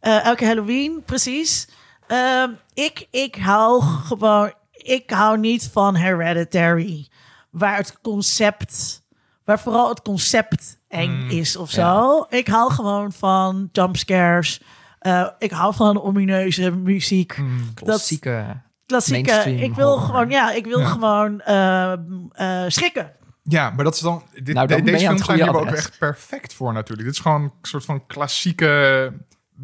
Eh, elke Halloween, precies. Ehm, ik, ik hou gewoon. Ik hou niet van Hereditary. waar het concept, waar vooral het concept eng Mm, is of zo. Ik hou gewoon van jumpscares. Eh, ik hou van omineuze muziek. Mm. Klassieke. Klassieke. Mainstream Ik wil horror. gewoon, ja, ik wil Ja. gewoon eh, eh, schrikken. Ja, maar dat is dan. Dit, Nou, dan de- ben deze je aan films het zijn hier goede ook echt perfect voor natuurlijk. Dit is gewoon een soort van klassieke.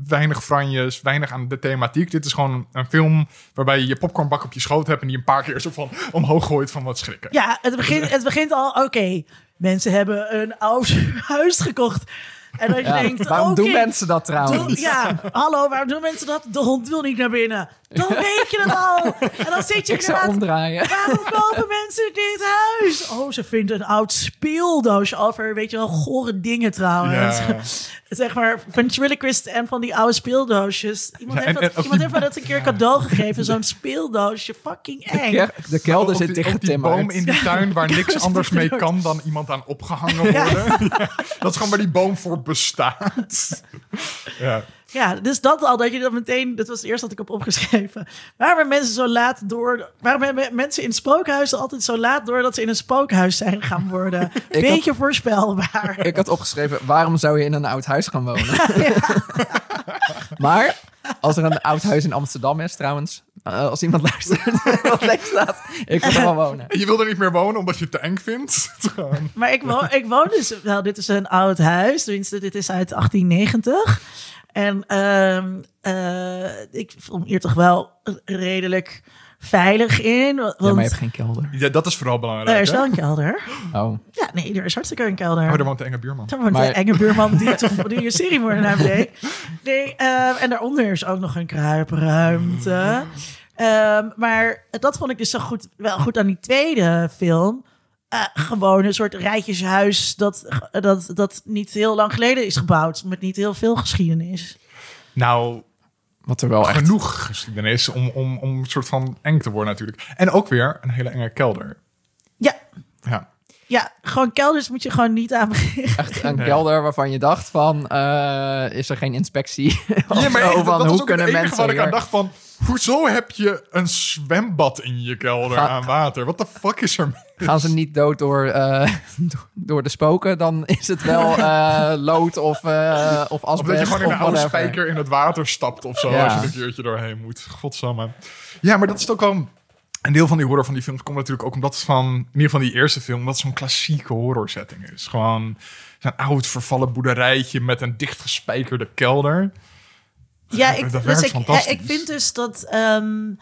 Weinig franjes, weinig aan de thematiek. Dit is gewoon een film waarbij je je popcornbak op je schoot hebt en die een paar keer zo van omhoog gooit van wat schrikken. Ja, het begint, het begint al, oké, mensen hebben een oud huis gekocht. En dat je Ja, denkt, waarom oké, doen mensen dat trouwens? Doe- ja, hallo, waarom doen mensen dat? De hond wil niet naar binnen. Dan weet je het al. En dan zit je Ik zou inderdaad... omdraaien. Waarom kopen mensen dit huis? Oh, ze vinden een oud speeldoosje over, weet je wel, gore dingen trouwens. Zeg maar, ventriloquist en van die oude speeldoosjes. Iemand, Ja, heeft, dat, iemand die- heeft me dat een keer cadeau gegeven, zo'n speeldoosje. Fucking eng. Ke- De kelder zit die, op die boom in die tuin waar niks anders mee kan dan iemand aan opgehangen worden. Ja, dat is gewoon waar die boom voor bestaat. Ja. Ja, dus dat al, dat je dat meteen, dat was het eerste wat ik heb opgeschreven. Waarom hebben mensen zo laat door, waarom hebben mensen in spookhuizen altijd zo laat door dat ze in een spookhuis zijn gaan worden? Beetje voorspelbaar. Ik had opgeschreven, waarom zou je in een oud huis gaan wonen? maar, als er een oud huis in Amsterdam is trouwens, eh, als iemand luistert wat leeg staat, ik wil er wel wonen. En je wil er niet meer wonen omdat je het te eng vindt. Maar ik woon, ik woon dus wel, dit is een oud huis, tenminste, dit is uit 1890. En ehm, eh, ik voel me hier toch wel redelijk veilig in. Want Ja, maar je hebt geen kelder. Ja, dat is vooral belangrijk. er is hè? wel een kelder. Oh, Ja, nee, er is hartstikke een kelder. Oh, daar woont de enge buurman. Dan wordt Maar- de enge buurman die, toch, die een seriemoordenaar deed. Nee, eh, en daaronder is ook nog een kruipruimte. Ehm, maar dat vond ik dus zo goed, wel goed aan die tweede film. Eh, gewoon een soort rijtjeshuis dat, dat, dat niet heel lang geleden is gebouwd. Met niet heel veel geschiedenis. Nou, wat er wel echt... genoeg geschiedenis om, om, om een soort van eng te worden natuurlijk. En ook weer een hele enge kelder. Ja, Ja. ja gewoon kelders moet je gewoon niet aan beginnen. Echt een Nee. kelder waarvan je dacht van, eh, is er geen inspectie? Of Ja, maar echt, van, dat was hoe ook kunnen het enige mensen waar ik aan dacht van... Hoezo heb je een zwembad in je kelder Ga- aan water? Wat de fuck is er? Gaan ze niet dood door, eh, door de spoken, dan is het wel eh, lood of, eh of Of dat je asbest gewoon in een oude whatever. spijker in het water stapt of zo. Ja. Als je er een keertje doorheen moet. Godsamme. Ja, maar dat is ook wel... Een deel van die horror van die films komt natuurlijk ook omdat het van... In ieder geval die eerste film, dat zo'n klassieke horrorsetting is. Gewoon zo'n oud vervallen boerderijtje met een dichtgespijkerde kelder. Ja, Dat ik, werkt dus ik, ik vind dus dat. ehm,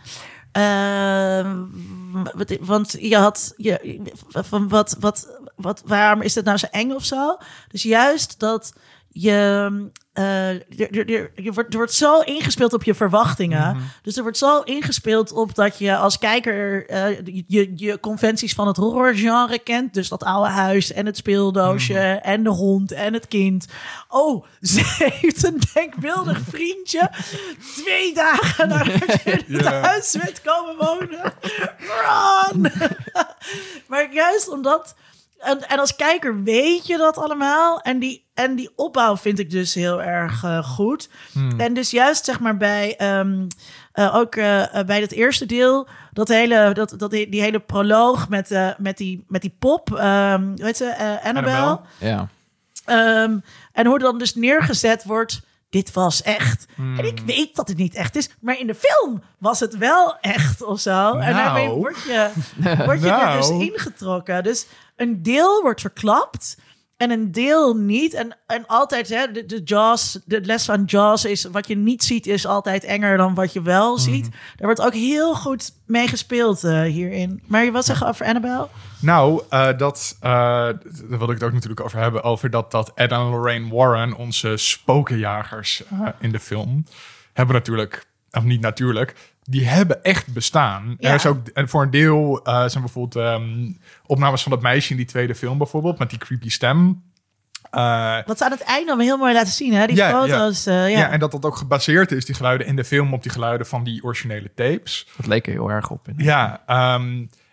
wat- want je had. Je, van wat, wat, wat, waarom is het nou zo eng of zo? Dus juist dat je. eh, er, er, er- je wordt, er wordt zo ingespeeld op je verwachtingen. Dus er wordt zo ingespeeld op dat je als kijker eh, je, je conventies van het horrorgenre kent. Dus dat oude huis en het speeldoosje en de hond en het kind. Oh, ze heeft een denkbeeldig vriendje. Twee dagen nadat je in het huis bent komen wonen. Run! maar juist omdat... En, en als kijker weet je dat allemaal. En die, en die opbouw vind ik dus heel erg eh, goed. En dus juist zeg maar bij... ehm, eh, ook eh, bij het eerste deel, dat hele, dat, dat, die, die hele proloog met, eh, met, die, met die pop, ehm hoe heet ze, Eh, Annabelle. Annabelle. Ja. Ehm, en hoe dan dus neergezet wordt, dit was echt. En ik weet dat het niet echt is, maar in de film was het wel echt of zo. En Nou. daarmee word je, word je er dus Nou. ingetrokken. Dus een deel wordt verklapt en een deel niet. En, en altijd, hè, de, de Jaws, de les van Jaws is, wat je niet ziet is altijd enger dan wat je wel ziet. Daar wordt ook heel goed mee gespeeld eh, hierin. Maar je wat zeggen over Annabelle? Nou, eh, dat, eh, daar wilde ik het ook natuurlijk over hebben. Over dat, dat Ed en Lorraine Warren, onze spokenjagers in de film, hebben natuurlijk, of niet natuurlijk, die hebben echt bestaan. Ja. Er is ook, en voor een deel eh, zijn bijvoorbeeld ehm, opnames van dat meisje in die tweede film bijvoorbeeld, met die creepy stem. Eh, Wat ze aan het einde allemaal heel mooi laten zien, hè? Die Ja, ja. foto's. eh, ja. ja. en dat dat ook gebaseerd is, die geluiden in de film, op die geluiden van die originele tapes. Dat leek er heel erg op. In. Ja, ehm,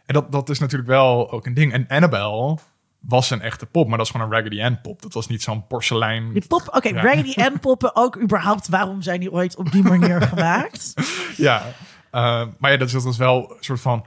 en dat, dat is natuurlijk wel ook een ding. En Annabelle was een echte pop, maar dat is gewoon een Raggedy Ann pop. Dat was niet zo'n porselein. Die pop, oké, Ja. Raggedy Ann poppen ook überhaupt. Waarom zijn die ooit op die manier gemaakt? Ja, eh, maar ja, dat is, dat is wel een soort van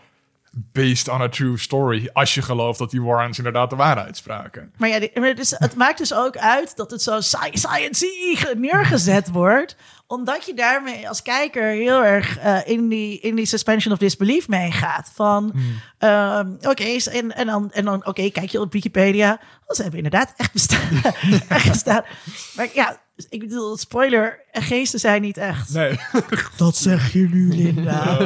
based on a true story. Als je gelooft dat die Warrens inderdaad de waarheid spraken. Maar ja, die- maar dus, het maakt dus ook uit dat het zo sci- science neergezet wordt. Omdat je daarmee als kijker heel erg eh, in, die, in die suspension of disbelief meegaat. Van, ehm, oké, en, en dan, en dan oké, kijk je op Wikipedia. Ze hebben inderdaad echt bestaan. echt bestaan. Maar ja, ik bedoel, spoiler, geesten zijn niet echt. Nee. Dat zeg je nu, Linda.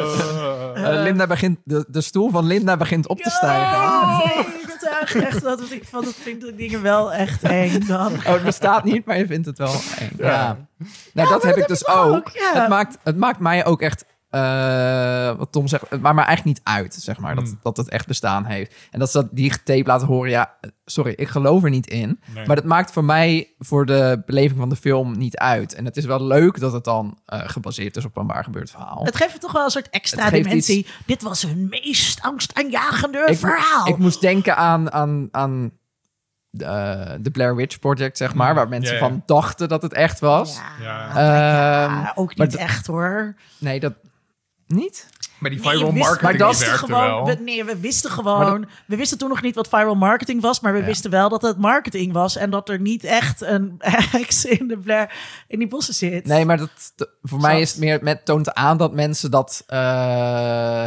Eh, Linda begint, de, de stoel van Linda begint op te stijgen. Oh, nee, dat is echt wat ik van dat vind ik dingen wel echt eng dan. Oh, het bestaat niet, maar je vindt het wel eng. Ja. Nou, dat heb ik dat dus heb ook. ook, ja. Het, maakt, het maakt mij ook echt... eh, wat Tom zegt, het maakt me eigenlijk niet uit, zeg maar, dat, dat het echt bestaan heeft. En dat ze dat die tape laten horen, ja, sorry, ik geloof er niet in. Nee. Maar dat maakt voor mij, voor de beleving van de film, niet uit. En het is wel leuk dat het dan eh, gebaseerd is op een waar gebeurd verhaal. Het geeft toch wel een soort extra dimensie. Dit was hun meest angstaanjagende ik, verhaal. ik moest denken aan, aan, aan eh, de Blair Witch Project, zeg maar, waar mensen ja, ja. van dachten dat het echt was. ja. Ehm, ja, ook maar niet echt hoor. Nee, dat niet. Maar die viral we wisten- marketing maar we dat- werkte gewoon, wel. we, nee, we wisten gewoon. We wisten toen nog niet wat viral marketing was, maar we wisten wel dat het marketing was en dat er niet echt een heks in de Blair in die bossen zit. Nee, maar dat, voor mij is het meer, met toont aan dat mensen dat eh,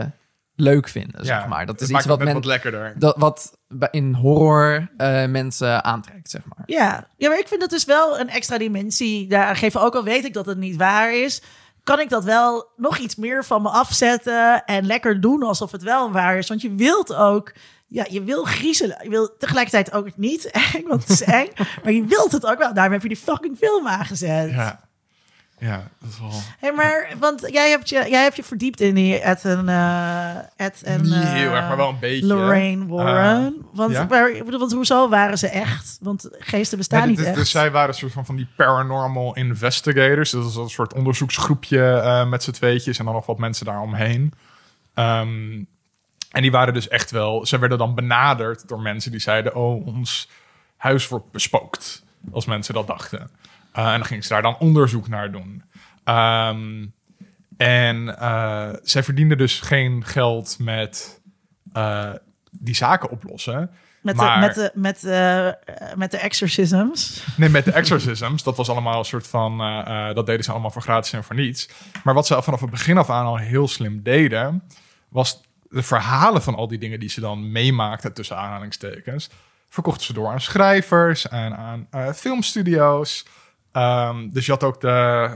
leuk vinden, zeg maar. Dat het is iets wat, men, wat lekkerder. dat, wat bij- in horror eh, mensen aantrekt, zeg maar. Ja. ja, maar ik vind dat dus wel een extra dimensie daar geven. Ook al weet ik dat het niet waar is, kan ik dat wel nog iets meer van me afzetten en lekker doen alsof het wel waar is. Want je wilt ook, ja, je wil griezelen. Je wil tegelijkertijd ook niet eng, want het is eng. maar je wilt het ook wel. Daarom heb je die fucking film aangezet. Ja. Ja, dat is wel... Hey, maar, want jij hebt je, jij hebt je verdiept in die Ed en, eh Ed en Niet eh, heel erg, maar wel een beetje. Lorraine Warren. want, ja? maar, ik bedoel, want hoezo waren ze echt? Want geesten bestaan Nee, niet dus, echt. dus zij waren een soort van, van die paranormal investigators. Dat is een soort onderzoeksgroepje eh, met z'n tweetjes en dan nog wat mensen daaromheen. Ehm en die waren dus echt wel... Ze werden dan benaderd door mensen die zeiden... Oh, ons huis wordt bespookt. Als mensen dat dachten. Eh, en dan gingen ze daar dan onderzoek naar doen. Ehm, en eh, zij verdienden dus geen geld met eh, die zaken oplossen. Met, Maar- de, met, de, met, de, met de exorcisms. Nee, met de exorcisms. Dat was allemaal een soort van... dat deden ze allemaal voor gratis en voor niets. Maar wat ze vanaf het begin af aan al heel slim deden... was de verhalen van al die dingen die ze dan meemaakten... tussen aanhalingstekens... verkochten ze door aan schrijvers en aan eh, filmstudio's. Ehm, dus je had ook de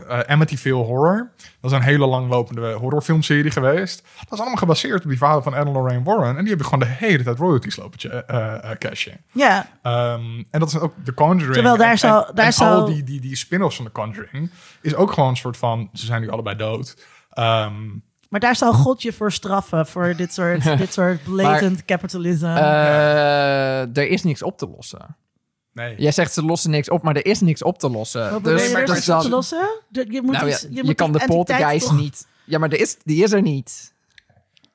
eh, Amityville Horror. Dat is een hele langlopende horrorfilmserie geweest. Dat is allemaal gebaseerd op die verhalen van en Lorraine Warren. En die hebben gewoon de hele tijd royalties lopen eh, eh, cashen. Ja, Ehm, en dat is ook The Conjuring. Terwijl daar en, daar en al die, die, die spin-offs van The Conjuring is ook gewoon een soort van... Ze zijn nu allebei dood. Ehm, maar daar zal God je voor straffen. Voor dit soort, dit soort blatant capitalism. Eh, er is niks op te lossen. Nee. Jij zegt ze lossen niks op, maar er is niks op te lossen. Wat dus, je er dus op te lossen? Je moet nou ja, iets- je, moet kan de poltergeist toch- niet... Ja, maar er is, die is er niet.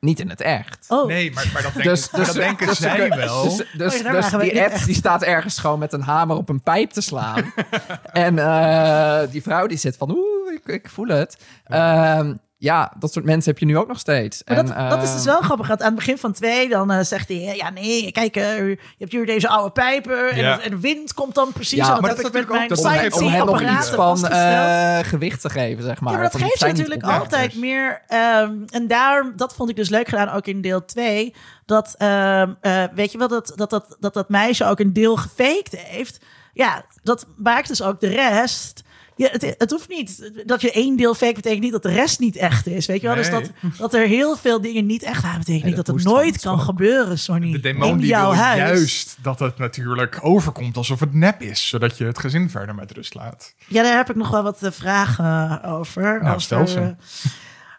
Niet in het echt. Oh, Nee, maar, maar dat denken, Dus, dus, dat denken dus, zij dus- wel. Dus, dus, Oh ja, dus die echt. die staat ergens gewoon met een hamer op een pijp te slaan. en eh, die vrouw die zit van, oeh, ik, ik voel het. Ehm, ja, dat soort mensen heb je nu ook nog steeds. Maar en, dat, dat is eh, dus wel grappig. Aan het begin van twee, dan eh, zegt hij... Ja, nee, kijk, eh, je hebt hier deze oude pijpen. En, Ja. het- en de wind komt dan precies. Ja, dat dat ik is met mijn natuurlijk ook- dat om, om hen nog science iets van eh, gewicht te geven, zeg maar. Ja, maar dat geeft natuurlijk opmerkers. altijd meer. ehm, en daarom, dat vond ik dus leuk gedaan, ook in deel 2. Dat, ehm, eh, weet je wel, dat dat, dat, dat dat meisje ook een deel gefaked heeft. Ja, dat maakt dus ook de rest. Ja, het, het hoeft niet dat je één deel fake betekent niet dat de rest niet echt is. Weet je wel? Dus dat, dat er heel veel dingen niet echt waren, betekent niet dat dat het nooit kan ook. gebeuren, Sonny. De demon in die jouw wil huis. juist dat het natuurlijk overkomt alsof het nep is. Zodat je het gezin verder met rust laat. Ja, daar heb ik nog wel wat eh, vragen over. Nou, stel ze.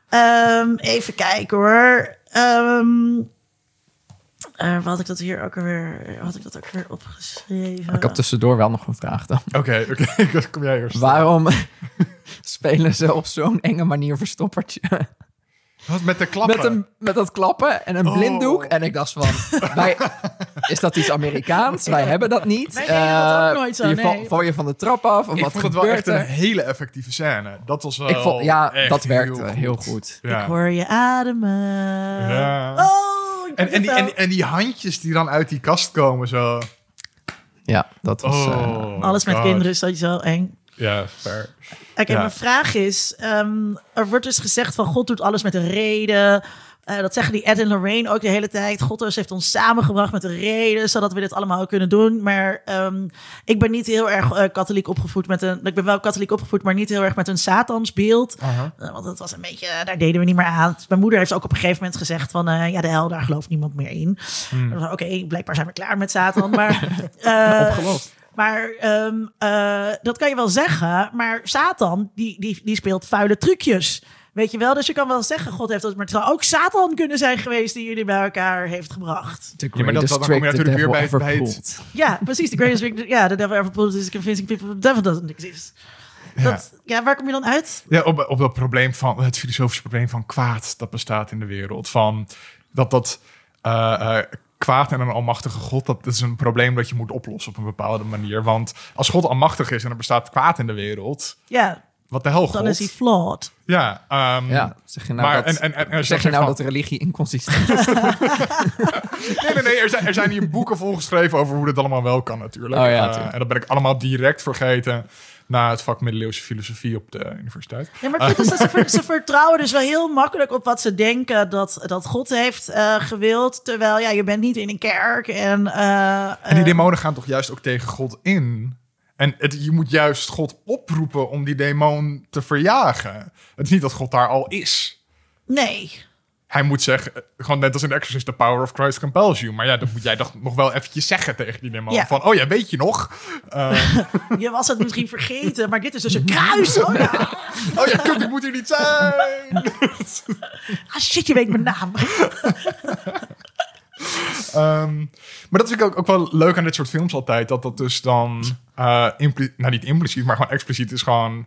ehm, even kijken hoor. Ehm eh, wat had ik dat hier ook alweer, had ik dat ook weer opgeschreven? Ik had tussendoor wel nog een vraag dan. Oké, oké. Kom jij eerst. Waarom spelen ze op zo'n enge manier verstoppertje? Wat met de klappen? Met, een, met dat klappen en een Oh. blinddoek. En ik dacht van, wij, is dat iets Amerikaans? Wij hebben dat niet. Wij deden dat ook Eh, nooit zo, je val- nee. val je van de trap af? Of ik wat vond het wel echt een hele effectieve scène. Dat was wel Ik vond, ja, dat werkte heel goed. Ja. Ik hoor je ademen. Ja. Oh, En, en, die, en, en die handjes die dan uit die kast komen, zo. Ja, dat was... eh, Oh, Alles met God. kinderen is sowieso eng. Ja, fair. Oké, Ja. mijn vraag is: ehm, er wordt dus gezegd van God doet alles met een reden. Eh, dat zeggen die Ed en Lorraine ook de hele tijd. God dus heeft ons samengebracht met een reden, zodat we dit allemaal kunnen doen. Maar ehm, ik ben niet heel erg eh, katholiek opgevoed met een. Ik ben wel katholiek opgevoed, maar niet heel erg met een Satansbeeld. Aha. Eh, want dat was een beetje, daar deden we niet meer aan. Dus mijn moeder heeft ook op een gegeven moment gezegd van, ja, de hel, daar gelooft niemand meer in. Hmm. Oké, blijkbaar zijn we klaar met Satan, maar... Opgelost. maar ehm, eh, dat kan je wel zeggen. Maar Satan, die, die, die speelt vuile trucjes. Weet je wel? Dus je kan wel zeggen, God heeft dat. Maar het zou ook Satan kunnen zijn geweest die jullie bij elkaar heeft gebracht. The Ja, maar dat- dan kom je natuurlijk weer bij- ever bij het-. Ja, precies. The greatest trick. Ja, the devil ever pulled is convincing people the devil doesn't exist. Ja. Dat, ja, waar kom je dan uit? Ja, op, op dat probleem van het filosofische probleem van kwaad dat bestaat in de wereld. Van dat dat eh, eh, kwaad en een almachtige God, dat is een probleem dat je moet oplossen op een bepaalde manier. Want als God almachtig is en er bestaat kwaad in de wereld, Ja, wat de hel God? dan is hij flawed. Ja, ehm, Ja, zeg je nou, maar dat, en, en, en, zeg je nou van- dat religie inconsistent is? Nee, nee, nee. Er zijn, er zijn hier boeken volgeschreven over hoe dit allemaal wel kan natuurlijk. Oh ja, Eh, en dat ben ik allemaal direct vergeten na het vak middeleeuwse filosofie op de universiteit. Ja, maar is dat ze, ver- ze vertrouwen dus wel heel makkelijk op wat ze denken dat, dat God heeft eh, gewild. Terwijl, ja, je bent niet in een kerk. En, eh, En die eh, demonen gaan toch juist ook tegen God in? En het, je moet juist God oproepen om die demon te verjagen. Het is niet dat God daar al is. Nee. Hij moet zeggen, gewoon net als in Exorcist, the power of Christ compels you. Maar ja, dan moet jij toch nog wel eventjes zeggen tegen die demon. Ja. Van, oh ja, weet je nog? Eh, Je was het misschien vergeten, maar dit is dus een kruis. Oh ja. oh ja, kut, ik moet hier niet zijn. Ah, shit, je weet mijn naam. Ehm, maar dat vind ik ook, ook wel leuk aan dit soort films altijd. Dat dat dus dan, eh impli- nou niet impliciet, maar gewoon expliciet is gewoon...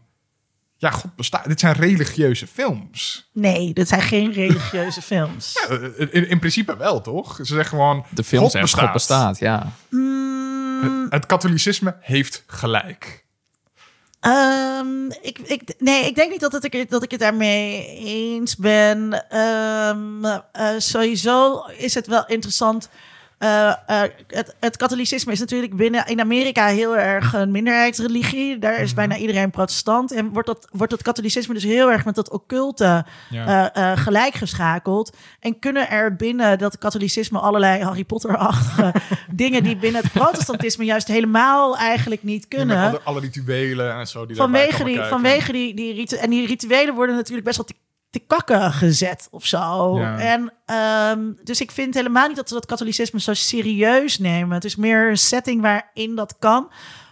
Ja, God bestaat. Dit zijn religieuze films. Nee, dit zijn geen religieuze films. In, in principe wel, toch? Ze zeggen gewoon, De film God zegt bestaat. God bestaat, ja. Mm, Het katholicisme heeft gelijk. Ehm, ik, ik, nee, ik denk niet dat, het, ik- dat ik het daarmee eens ben. Eh, sowieso is het wel interessant. Eh, eh, het, het katholicisme is natuurlijk binnen in Amerika heel erg een minderheidsreligie. Daar is bijna iedereen protestant. En wordt, dat, wordt het katholicisme dus heel erg met dat occulte Ja. eh, eh, gelijk geschakeld. En kunnen er binnen dat katholicisme allerlei Harry Potter-achtige dingen die binnen het protestantisme juist helemaal eigenlijk niet kunnen. Alle, alle rituelen en zo die Vanwege die, vanwege die, die ritu- En die rituelen worden natuurlijk best wel te, te kakken gezet of zo. Ja. En ehm, dus ik vind helemaal niet dat ze dat katholicisme zo serieus nemen. Het is meer een setting waarin dat kan.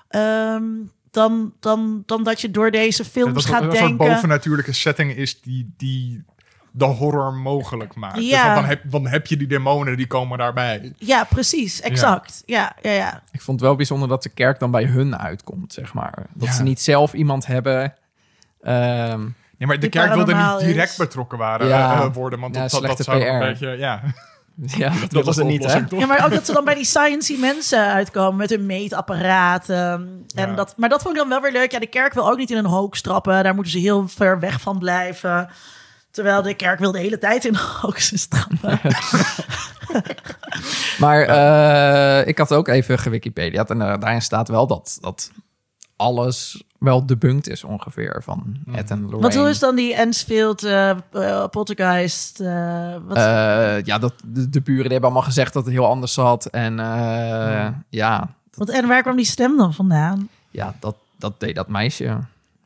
ehm, dan, dan, dan dat je door deze films dat gaat een soort denken. bovennatuurlijke setting is die, die de horror mogelijk maakt. Dus Ja. want dan, heb, dan heb je die demonen, die komen daarbij. Ja, precies. Exact. Ja, ja, ja. Ik vond het wel bijzonder dat de kerk dan bij hun uitkomt, zeg maar. Dat Ja. ze niet zelf iemand hebben. ehm, Ja, maar de Die kerk wilde niet direct is. betrokken waren, Ja. eh, worden. Want Ja, dat, dat, zou PR. een beetje... Ja, ja, dat, was de niet, hè? Ja, maar ook dat ze dan bij die sciencey mensen uitkomen met hun meetapparaten. En Ja. dat, maar dat vond ik dan wel weer leuk. Ja, de kerk wil ook niet in een hoax trappen. Daar moeten ze heel ver weg van blijven. Terwijl de kerk wil de hele tijd in hoaxes trappen. Maar eh, ik had ook even gewikipedia's en eh, daarin staat wel dat, dat alles wel debunked is ongeveer van Ed en Lorraine. Wat hoe is dan die Ensfield eh eh, poltergeist? eh, wat, ja, dat, de, de buren die hebben allemaal gezegd dat het heel anders zat. En eh, ja, wat, en waar kwam die stem dan vandaan? ja dat, dat deed dat meisje.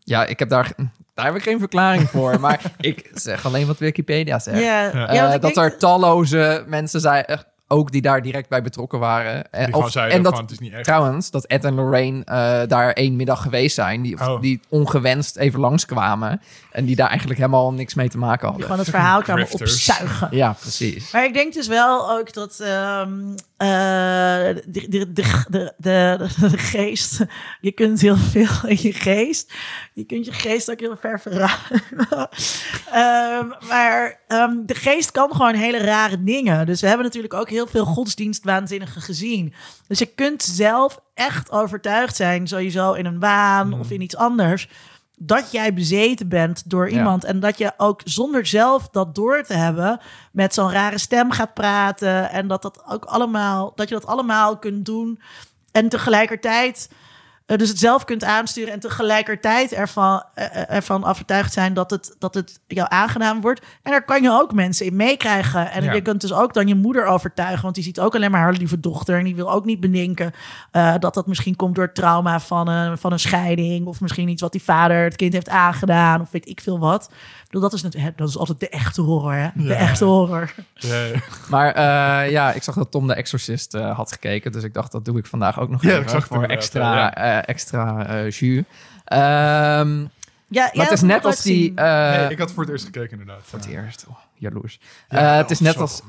Ja, ik heb daar, daar heb ik geen verklaring voor. maar ik zeg alleen wat Wikipedia zegt. Ja, Ja. ja, want dat denk- er talloze mensen zijn, ook die daar direct bij betrokken waren. Eh, Die gewoon zeiden en dat, van, het is niet echt. trouwens, dat Ed en Lorraine eh, daar één middag geweest zijn. Die, Oh. die ongewenst even langskwamen. En die daar eigenlijk helemaal niks mee te maken die hadden. gewoon het verhaal kwamen opzuigen. Ja, preees. Maar ik denk dus wel ook dat ehm, eh, de, de, de, de, de, de, de geest, je kunt heel veel in je geest. Je kunt je geest ook heel ver verruimen. Ehm, maar ehm, de geest kan gewoon hele rare dingen. Dus we hebben natuurlijk ook heel veel godsdienstwaanzinnigen gezien. Dus je kunt zelf echt overtuigd zijn, sowieso in een waan of in iets anders. dat jij bezeten bent door Ja. iemand. En dat je ook zonder zelf dat door te hebben met zo'n rare stem gaat praten. En dat dat ook allemaal, dat je dat allemaal kunt doen. En tegelijkertijd eh, dus het zelf kunt aansturen en tegelijkertijd ervan, eh, ervan overtuigd zijn dat het, dat het jou aangenaam wordt. En daar kan je ook mensen in meekrijgen. En Ja. je kunt dus ook dan je moeder overtuigen, want die ziet ook alleen maar haar lieve dochter. En die wil ook niet bedenken eh, dat dat misschien komt door het trauma van een, van een scheiding. Of misschien iets wat die vader het kind heeft aangedaan. Of weet ik veel wat. Dat is, dat is altijd de echte horror, hè? De Ja. echte horror. Ja, Maar eh, ja, ik zag dat Tom de Exorcist eh, had gekeken. Dus ik dacht, dat doe ik vandaag ook nog Ja, even ik zag het voor extra, ja. eh, extra eh, jus. Ehm, Ja, maar het is net als die... eh, Nee, ik had voor het eerst gekeken inderdaad. Voor het eerst. Oh, jaloers. Ja, Eh, het is net als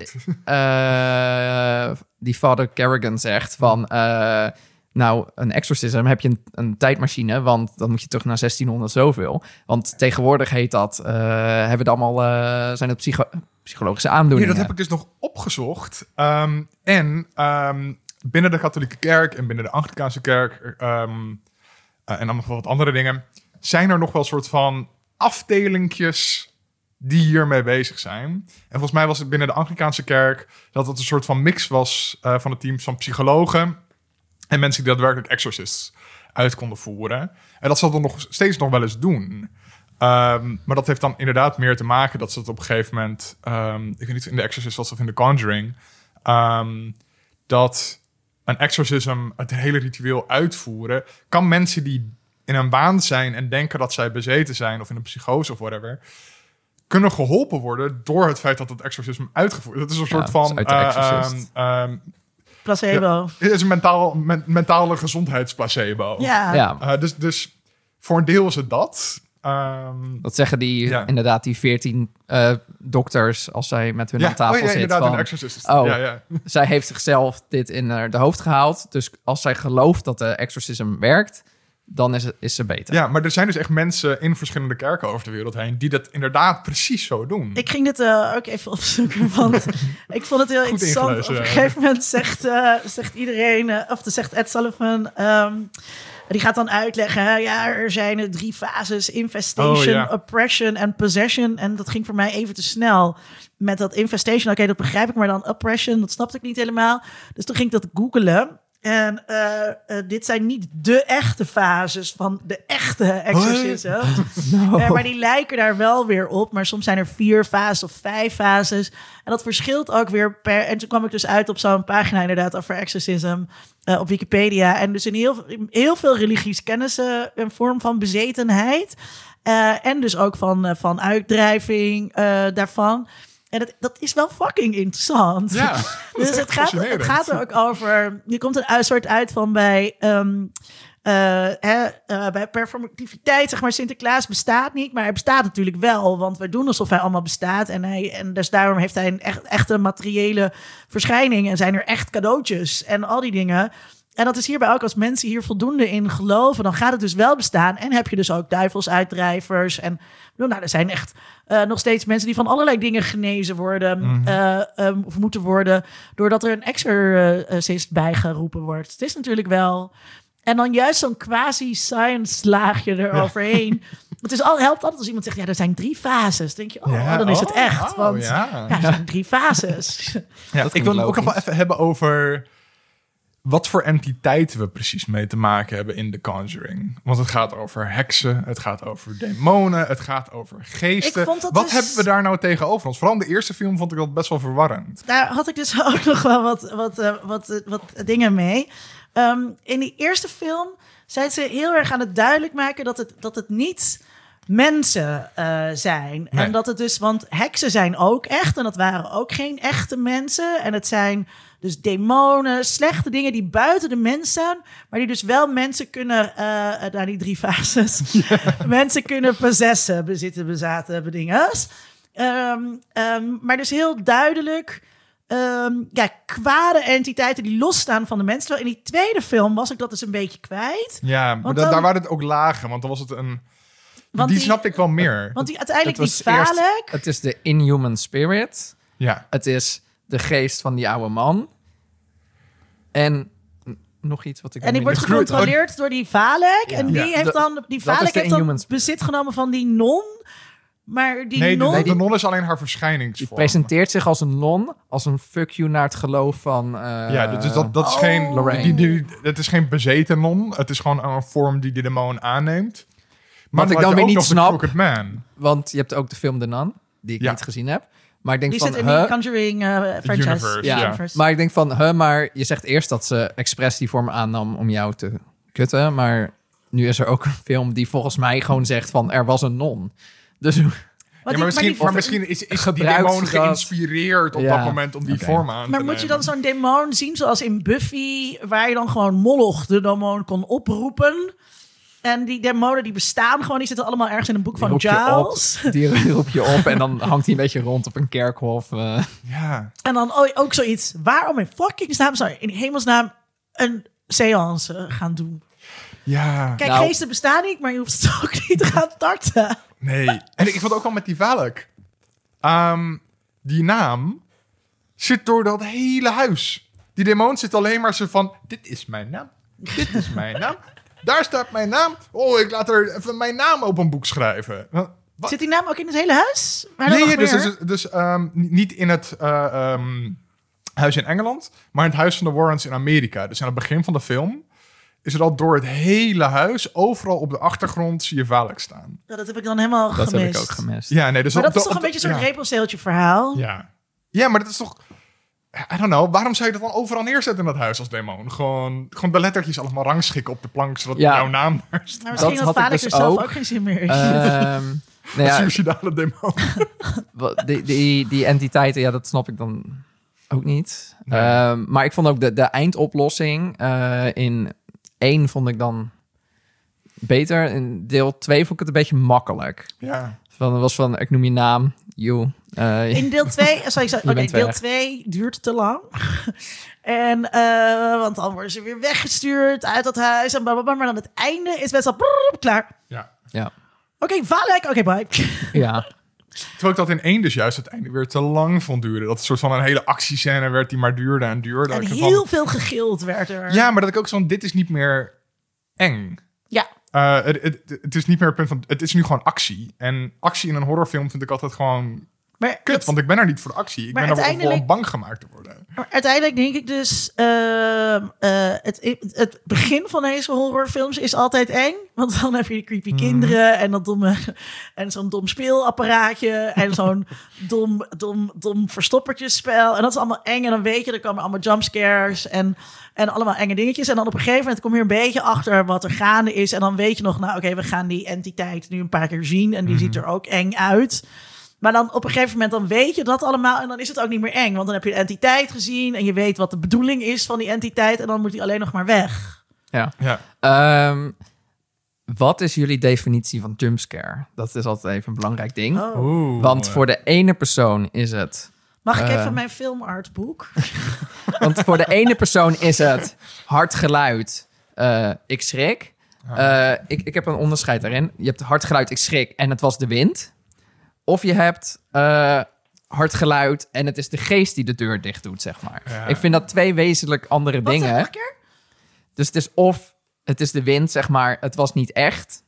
eh, die Father Kerrigan zegt van... nou, een exorcism heb je een, een tijdmachine, want dan moet je terug naar 1600 zoveel. Want tegenwoordig heet dat, eh, hebben we allemaal, eh, zijn het psycho- psychologische Nee, aandoeningen. dat heb ik dus nog opgezocht. Ehm, en ehm, binnen de katholieke kerk en binnen de Anglicaanse kerk ehm, eh, en wel wat andere dingen, zijn er nog wel soort van afdelingjes die hiermee bezig zijn. En volgens mij was het binnen de Anglicaanse kerk dat het een soort van mix was van het team van psychologen en mensen die daadwerkelijk exorcists uit konden voeren. En dat zal dan nog steeds nog wel eens doen. Ehm, maar dat heeft dan inderdaad meer te maken dat ze het op een gegeven moment, ehm, ik weet niet in de Exorcist was of in de Conjuring, ehm, dat een exorcism, het hele ritueel uitvoeren, kan mensen die in een waan zijn en denken dat zij bezeten zijn of in een psychose of whatever, kunnen geholpen worden door het feit dat het exorcism uitgevoerd Dat is een Ja, soort dat is van. uit de eh, Placebo. het is een mentaal, men- mentale gezondheidsplacebo. Ja. ja, Eh, dus, dus voor een deel is het dat. Ehm, dat zeggen die Ja. inderdaad die 14 eh, dokters als zij met hun aan tafel oh, ja, zit. inderdaad, in Van, de Exorcist. Oh. Ja, ja. zij heeft zichzelf dit in eh, de hoofd gehaald. Dus als zij gelooft dat de exorcism werkt, dan is, het, is ze beter. ja, maar er zijn dus echt mensen in verschillende kerken over de wereld heen die dat inderdaad precies zo doen. Ik ging dit eh, ook even opzoeken, want ik vond het heel Goed interessant. ingelezen, Op een gegeven moment zegt, eh, zegt iedereen, eh, of zegt Ed Sullivan, ehm, die gaat dan uitleggen, hè, ja, er zijn er drie fases, infestation, Oh, ja. oppression en possession. En dat ging voor mij even te snel met dat infestation. Oké, dat begrijp ik, maar dan oppression, dat snapte ik niet helemaal. Dus toen ging ik dat googelen. En eh, eh, dit zijn niet de echte fases van de echte exorcism. Eh, maar die lijken daar wel weer op. Maar soms zijn er vier fases of vijf fases. En dat verschilt ook weer per... En toen kwam ik dus uit op zo'n pagina inderdaad over exorcism op Wikipedia. En dus in heel, heel veel religies kennen ze een vorm van bezetenheid. En dus ook van, van uitdrijving daarvan. En dat, dat is wel fucking interessant. Ja, Dus het gaat, het gaat er ook over. Je komt een soort uit van bij. ehm, eh, eh, bij performativiteit, zeg maar, Sinterklaas bestaat niet, maar hij bestaat natuurlijk wel, want wij doen alsof hij allemaal bestaat en, hij, en dus daarom heeft hij een echt, echte materiële verschijning en zijn er echt cadeautjes en al die dingen. En dat is hierbij ook als mensen hier voldoende in geloven, dan gaat het dus wel bestaan. En heb je dus ook duivelsuitdrijvers. En nou, er zijn echt eh, nog steeds mensen die van allerlei dingen genezen worden. eh, ehm, of moeten worden. Doordat er een exorcist bijgeroepen wordt. Het is natuurlijk wel. En dan juist zo'n quasi-science laagje eroverheen. Het is al, helpt altijd als iemand zegt, ja, er zijn drie fases. Dan denk je, oh, Ja, dan is het oh, echt. oh, want ja. ja, er zijn drie fases. Ja, Dat ik wil het ook nog wel even hebben over wat voor entiteiten we precies mee te maken hebben in The Conjuring. Want het gaat over heksen, het gaat over demonen, het gaat over geesten. Wat dus- hebben we daar nou tegenover ons? Vooral in de eerste film vond ik dat best wel verwarrend. Daar had ik dus ook nog wel wat, wat, eh, wat, eh, wat dingen mee. Ehm, in die eerste film zijn ze heel erg aan het duidelijk maken dat het, dat het niet mensen eh, zijn. Nee. En dat het dus, want heksen zijn ook echt en dat waren ook geen echte mensen. En het zijn dus demonen, slechte dingen die buiten de mens staan, maar die dus wel mensen kunnen, eh eh, naar die drie fases, mensen kunnen possessen, bezitten, bezaten, bedinges. Ehm, ehm, maar dus heel duidelijk ehm, ja, kwade entiteiten die losstaan van de mensen. Terwijl in die tweede film was ik dat dus een beetje kwijt. Ja, maar Want da- dan- daar waren het ook lagen, want dan was het een... Want die, die- snapte ik wel meer. Want die uiteindelijk Het die Valek... Het is de inhuman spirit. ja. Het is de geest van die oude man. En nog iets wat ik... En die wordt gecontroleerd door die Valek. En die Ja, heeft dan, die Valek de heeft dan bezit genomen van die non. Maar die Nee, de, non... de, non is alleen haar Die verschijningsvorm. presenteert zich als een non, als een fuck you naar het geloof van... eh, Ja, dus dat, dat is Oh. geen... Lorraine. Die, die, het is geen bezeten non. Het is gewoon een vorm die de demon aanneemt. Maar Wat ik dan weer niet de snap- Man. Want je hebt ook de film The Nun, die ik Ja. niet gezien heb. Maar ik denk die van, zit in huh? die Conjuring eh, franchise. Universe, Ja, ja. maar ik denk van, huh, maar je zegt eerst dat ze expres die vorm aannam om jou te kutten. Maar nu is er ook een film die volgens mij gewoon zegt van, er was een non. Dus Maar Ja, maar misschien, die- maar misschien is, is die demon dat? geïnspireerd op Ja. dat moment om die vorm aan Maar te moet je dan zo'n demon zien zoals in Buffy, waar je dan gewoon Moloch, de demon, kon oproepen? En die demonen die bestaan gewoon, die zitten allemaal ergens in een boek die van Giles. op, die roep je op en dan hangt hij een beetje rond op een kerkhof. eh. Ja. En dan oh, ook zoiets, waarom in fucking naam zou je in hemelsnaam een seance gaan doen? Ja. Kijk, Nou. geesten bestaan niet, maar je hoeft het ook niet te gaan tarten. Nee. En ik vond ook wel met die Valak. Ehm, die naam zit door dat hele huis. Die demon zit alleen maar zo van... Dit is mijn naam. Dit is mijn naam. Daar staat mijn naam. Oh, ik laat er even mijn naam op een boek schrijven. Wat? Zit die naam ook in het hele huis? Maar Nee, dus, dus, dus ehm, niet in het eh, ehm, huis in Engeland, maar in het huis van de Warrens in Amerika. Dus aan het begin van de film is er al door het hele huis, overal op de achtergrond, zie je Valek staan. Ja, dat heb ik dan helemaal Dat gemist. heb ik ook gemist. Ja, nee, dus Maar dat is de- toch een beetje soort ja. repelsteeltje verhaal? Ja. ja, maar dat is toch... I don't know, waarom zou je dat dan overal neerzetten in dat huis als demon? Gewoon, gewoon de lettertjes allemaal rangschikken op de plank, zodat Ja. jouw naam daar staat. Maar misschien Dat had ik vader dus er zelf ook. ook geen zin meer in. Ehm, nou ja, Suicidale demon. wat- die, die, die entiteiten, ja, dat snap ik dan ook niet. Nee. Ehm, maar ik vond ook de, de eindoplossing eh, in één vond ik dan beter. In deel 2 vond ik het een beetje makkelijk. Ja. Van, het was van, ik noem je naam, you. Eh, In deel 2, sorry, nee, bent deel weg. 2 duurt te lang. en, eh, want dan worden ze weer weggestuurd uit dat huis en blablabla. Maar dan het einde is best wel brrr, klaar. ja. ja. Oké, Valek, oké, bye. ja. Terwijl ik dat in één dus juist uiteindelijk weer te lang vond duren. Dat het een soort van een hele actiescène werd die maar duurde en duurde. En heel van, veel gegild werd er. Ja, maar dat ik ook zo'n, dit is niet meer eng. Ja. Eh, het, het, het is niet meer het punt van, het is nu gewoon actie. En actie in een horrorfilm vind ik altijd gewoon Maar, kut, want ik ben er niet voor de actie. Ik ben er om bang gemaakt te worden. maar uiteindelijk denk ik dus... ehm, eh, het, het begin van deze horrorfilms is altijd eng. Want dan heb je die creepy Mhm. kinderen en, dat domme, en zo'n dom speelapparaatje... en zo'n dom, dom, dom verstoppertjespel. En dat is allemaal eng. En dan weet je, er komen allemaal jumpscares en, en allemaal enge dingetjes. En dan op een gegeven moment kom je een beetje achter wat er gaande is. En dan weet je nog, nou oké, we gaan die entiteit nu een paar keer zien. En die Mhm. ziet er ook eng uit. Maar dan op een gegeven moment dan weet je dat allemaal en dan is het ook niet meer eng. Want dan heb je de entiteit gezien en je weet wat de bedoeling is van die entiteit en dan moet die alleen nog maar weg. ja. Ja. Ehm, wat is jullie definitie van jumpscare? Dat is altijd even een belangrijk ding. Oh. Oeh. Want voor de ene persoon is het... Mag ik Eh. even mijn filmartboek? Want voor de ene persoon is het hard geluid, eh, ik schrik. Eh, ik, ik heb een onderscheid daarin. Je hebt hard geluid, ik schrik en het was de wind. Of je hebt eh, hard geluid en het is de geest die de deur dicht doet, zeg maar. Ja. Ik vind dat twee wezenlijk andere Wat zeg dingen. nog een keer? Dus het is of het is de wind, zeg maar, het was niet echt,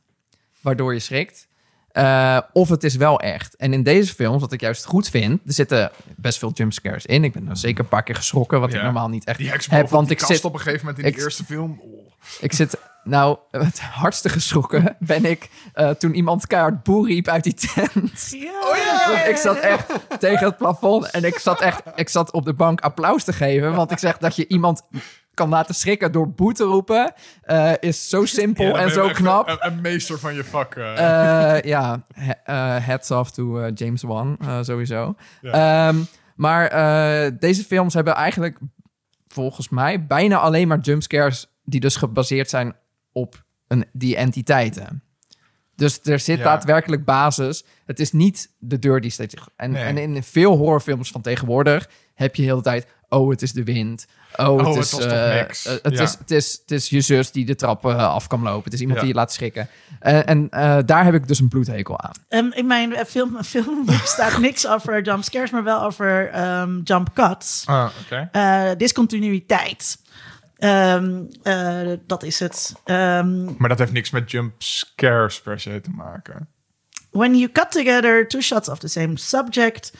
waardoor je schrikt. Eh, of het is wel echt. En in deze films, wat ik juist goed vind, er zitten best veel jumpscares in. Ik ben er zeker een paar keer geschrokken, wat Ja. ik normaal niet echt Die heb. Want die ik kast zit, op een gegeven moment in ik- de eerste film. Oh. ik zit, nou, het hardste geschrokken ben ik eh, toen iemand keihard boer riep uit die tent. Ja. Want ik zat echt tegen het plafond en ik zat echt, ik zat op de bank applaus te geven. Want ik zeg dat je iemand kan laten schrikken door boe te roepen, eh, is zo simpel Ja, en zo knap. Een, een meester van je vak. eh. Eh, ja, he- eh, hats off to James Wan, sowieso. Ja. Ehm, maar eh, deze films hebben eigenlijk volgens mij bijna alleen maar jumpscares die dus gebaseerd zijn op een, die entiteiten. Dus er zit Ja. daadwerkelijk basis. Het is niet de deur die steeds... En, Nee. en in veel horrorfilms van tegenwoordig heb je heel de tijd... Oh, het is de wind. Oh, het, het is, was toch eh, niks? eh, het, Ja. is, het, is, het is je zus die de trap eh, af kan lopen. Het is iemand Ja. die je laat schrikken. En, en eh, daar heb ik dus een bloedhekel aan. Ehm, in mijn film, film staat niks over jumpscares, maar wel over ehm, jump cuts. Ah, oké. Eh, discontinuïteit. Ehm, eh, dat is het. Ehm, Maar dat heeft niks met jump scares per se te maken. when you cut together two shots of the same subject,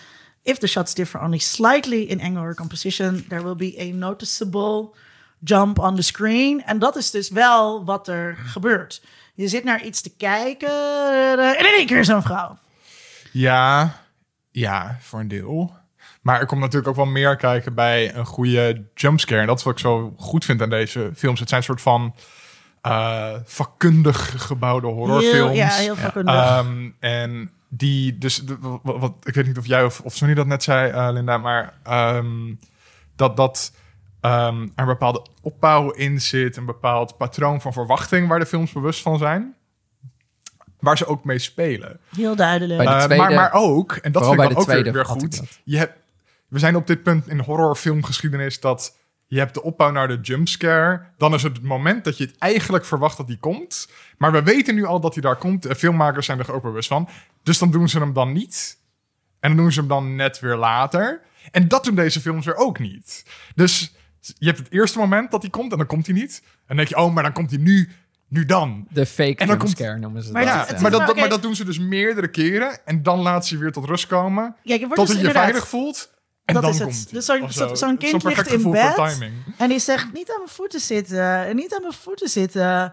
if the shots differ only slightly in angle or composition, there will be a noticeable jump on the screen. En dat is dus wel wat er gebeurt. Je zit naar iets te kijken eh, en in één keer zo'n vrouw. Ja, ja, voor een deel. Maar er komt natuurlijk ook wel meer kijken bij een goede jumpscare. En dat is wat ik zo goed vind aan deze films. Het zijn een soort van eh, vakkundig gebouwde horrorfilms. Heel, ja, heel vakkundig. Ehm, en die, dus wat, wat- ik weet niet of jij of, of Sonny dat net zei, eh, Linda, maar ehm, dat, dat ehm, er een bepaalde opbouw in zit, een bepaald patroon van verwachting waar de films bewust van zijn. Waar ze ook mee spelen. Heel duidelijk. Bij de Eh, maar, maar ook, en dat vind ik ook weer, tweede weer goed. Je hebt, we zijn op dit punt in horrorfilmgeschiedenis dat je hebt de opbouw naar de jumpscare. Dan is het het moment dat je het eigenlijk verwacht dat die komt. Maar we weten nu al dat hij daar komt. En filmmakers zijn er ook bewust van. Dus dan doen ze hem dan niet. En dan doen ze hem dan net weer later. En dat doen deze films weer ook niet. Dus je hebt het eerste moment dat hij komt en dan komt hij niet. En dan denk je, oh, maar dan komt hij nu, nu dan. De fake komt- jumpscare noemen ze Maar dat. Ja, maar, dat, maar dat- oké. maar dat doen ze dus meerdere keren. En dan laat ze je weer tot rust komen. Ja, je wordt tot dus je je veilig voelt. En Dat dan is het. komt. Dus zo'n- zo- kind perfect ligt in bed. En die zegt, niet aan mijn voeten zitten. En niet aan mijn voeten zitten.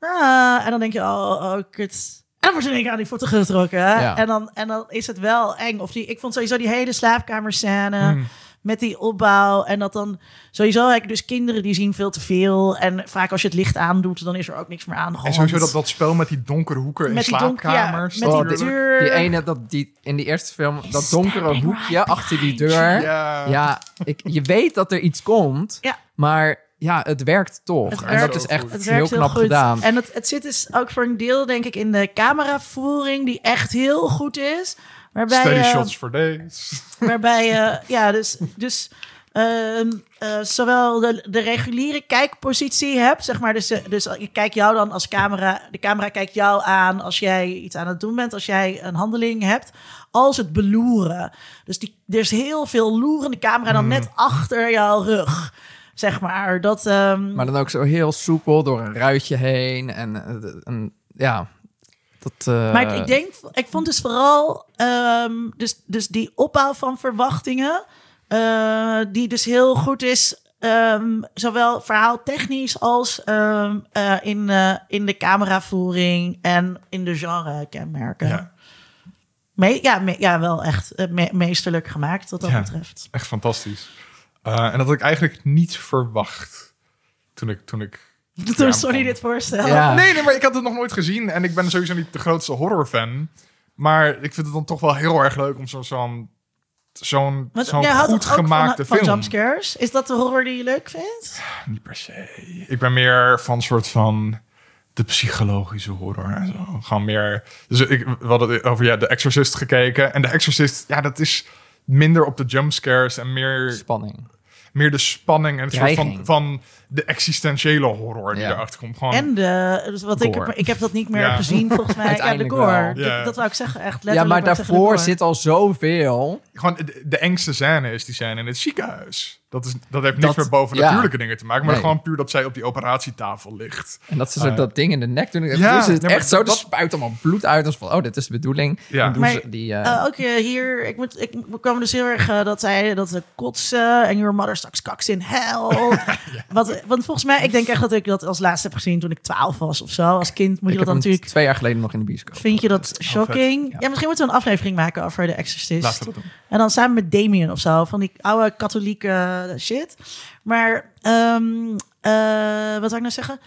Ah, en dan denk je, oh, oh, oh, kut. En dan wordt er in één keer aan die voeten getrokken. Ja. En, dan, en dan is het wel eng. Of die, ik vond sowieso die hele slaapkamerscène Hmm. Met die opbouw. En dat dan sowieso heb ik dus kinderen die zien veel te veel. En vaak als je het licht aandoet, dan is er ook niks meer aan de hand. En sowieso dat, dat spel met die donkere hoeken in Met die donker- ja, slaapkamers. met die Oh, deur. Die ene, dat, die, in die eerste film, dat donkere hoekje right achter die deur. Ja. Ja, ik, je weet dat er iets komt, Ja. maar ja, het werkt toch. Het en werkt dat is echt. Het heel werkt knap goed. gedaan. En het, het zit dus ook voor een deel, denk ik, in de cameravoering, die echt heel goed is. Waarbij, Steady eh, shots for days. waarbij je, ja, dus, dus ehm, eh, zowel de, de reguliere kijkpositie hebt, zeg maar. Dus, eh, dus ik kijk jou dan als camera, de camera kijkt jou aan als jij iets aan het doen bent, als jij een handeling hebt, als het beloeren. Dus die, er is heel veel loerende camera dan net achter jouw rug. Zeg maar, dat... ehm, Maar dan ook zo heel soepel door een ruitje heen. En, eh, en ja, dat... eh, Maar ik denk, ik vond dus vooral ehm, dus, dus die opbouw van verwachtingen, eh, die dus heel goed is, ehm, zowel verhaaltechnisch als ehm, eh, in, eh, in de cameravoering en in de genre-kenmerken. Ja. Me- ja, me- ja, wel echt me- meesterlijk gemaakt wat dat Ja. betreft. Echt fantastisch. Eh, en dat had ik eigenlijk niet verwacht. Toen ik... Toen ik Toen van- dit voorstel. Ja. Nee, nee, maar ik had het nog nooit gezien. En ik ben sowieso niet de grootste horrorfan. Maar ik vind het dan toch wel heel erg leuk om zo- zo'n zo'n zo'n goed ook gemaakte van, film. van jumpscares. Is dat de horror die je leuk vindt? Niet per se. Ik ben meer van soort van de psychologische horror en zo. Gewoon meer. Dus ik we hadden het over ja, de Exorcist gekeken. En de Exorcist, ja, dat is minder op de jumpscares en meer, Spanning. meer de spanning en het soort van, van de existentiële horror die Ja. erachter komt. Gewoon, En de, dus wat ik, Gore. ik heb dat niet meer Ja. gezien volgens mij. Ja, de gore. Ja. Dat wou ik zeggen, echt Ja, letterlijk. maar zeggen, de daarvoor zit al zoveel. gewoon de, de engste scène is die scène in het ziekenhuis. Dat, is, dat heeft niks met boven ja. natuurlijke dingen te maken. Maar Nee. gewoon puur dat zij op die operatietafel ligt. En dat ze zo Eh, dat ding in de nek doen. ja, Ja, dus het nee, maar echt zo, dat- spuit allemaal bloed uit. Als van, oh, dit is de bedoeling. Ja. Maar, ze die... eh, Eh, ook eh, hier, ik, moet, ik we kwamen dus heel erg dat zij dat ze kotsen en your mother sucks kaks in hell. Wat, want volgens mij, ik denk echt dat ik dat als laatste heb gezien toen ik 12 was of zo. Als kind moet ik je dat natuurlijk. twee jaar geleden nog in de bioscoop. Vind je dat vet. shocking? Ja. Ja. misschien moeten we een aflevering maken over de Exorcist. Laten we dat doen. En dan samen met Damien of zo, van die oude katholieke shit. Maar, ehm, eh, wat zou ik nou zeggen?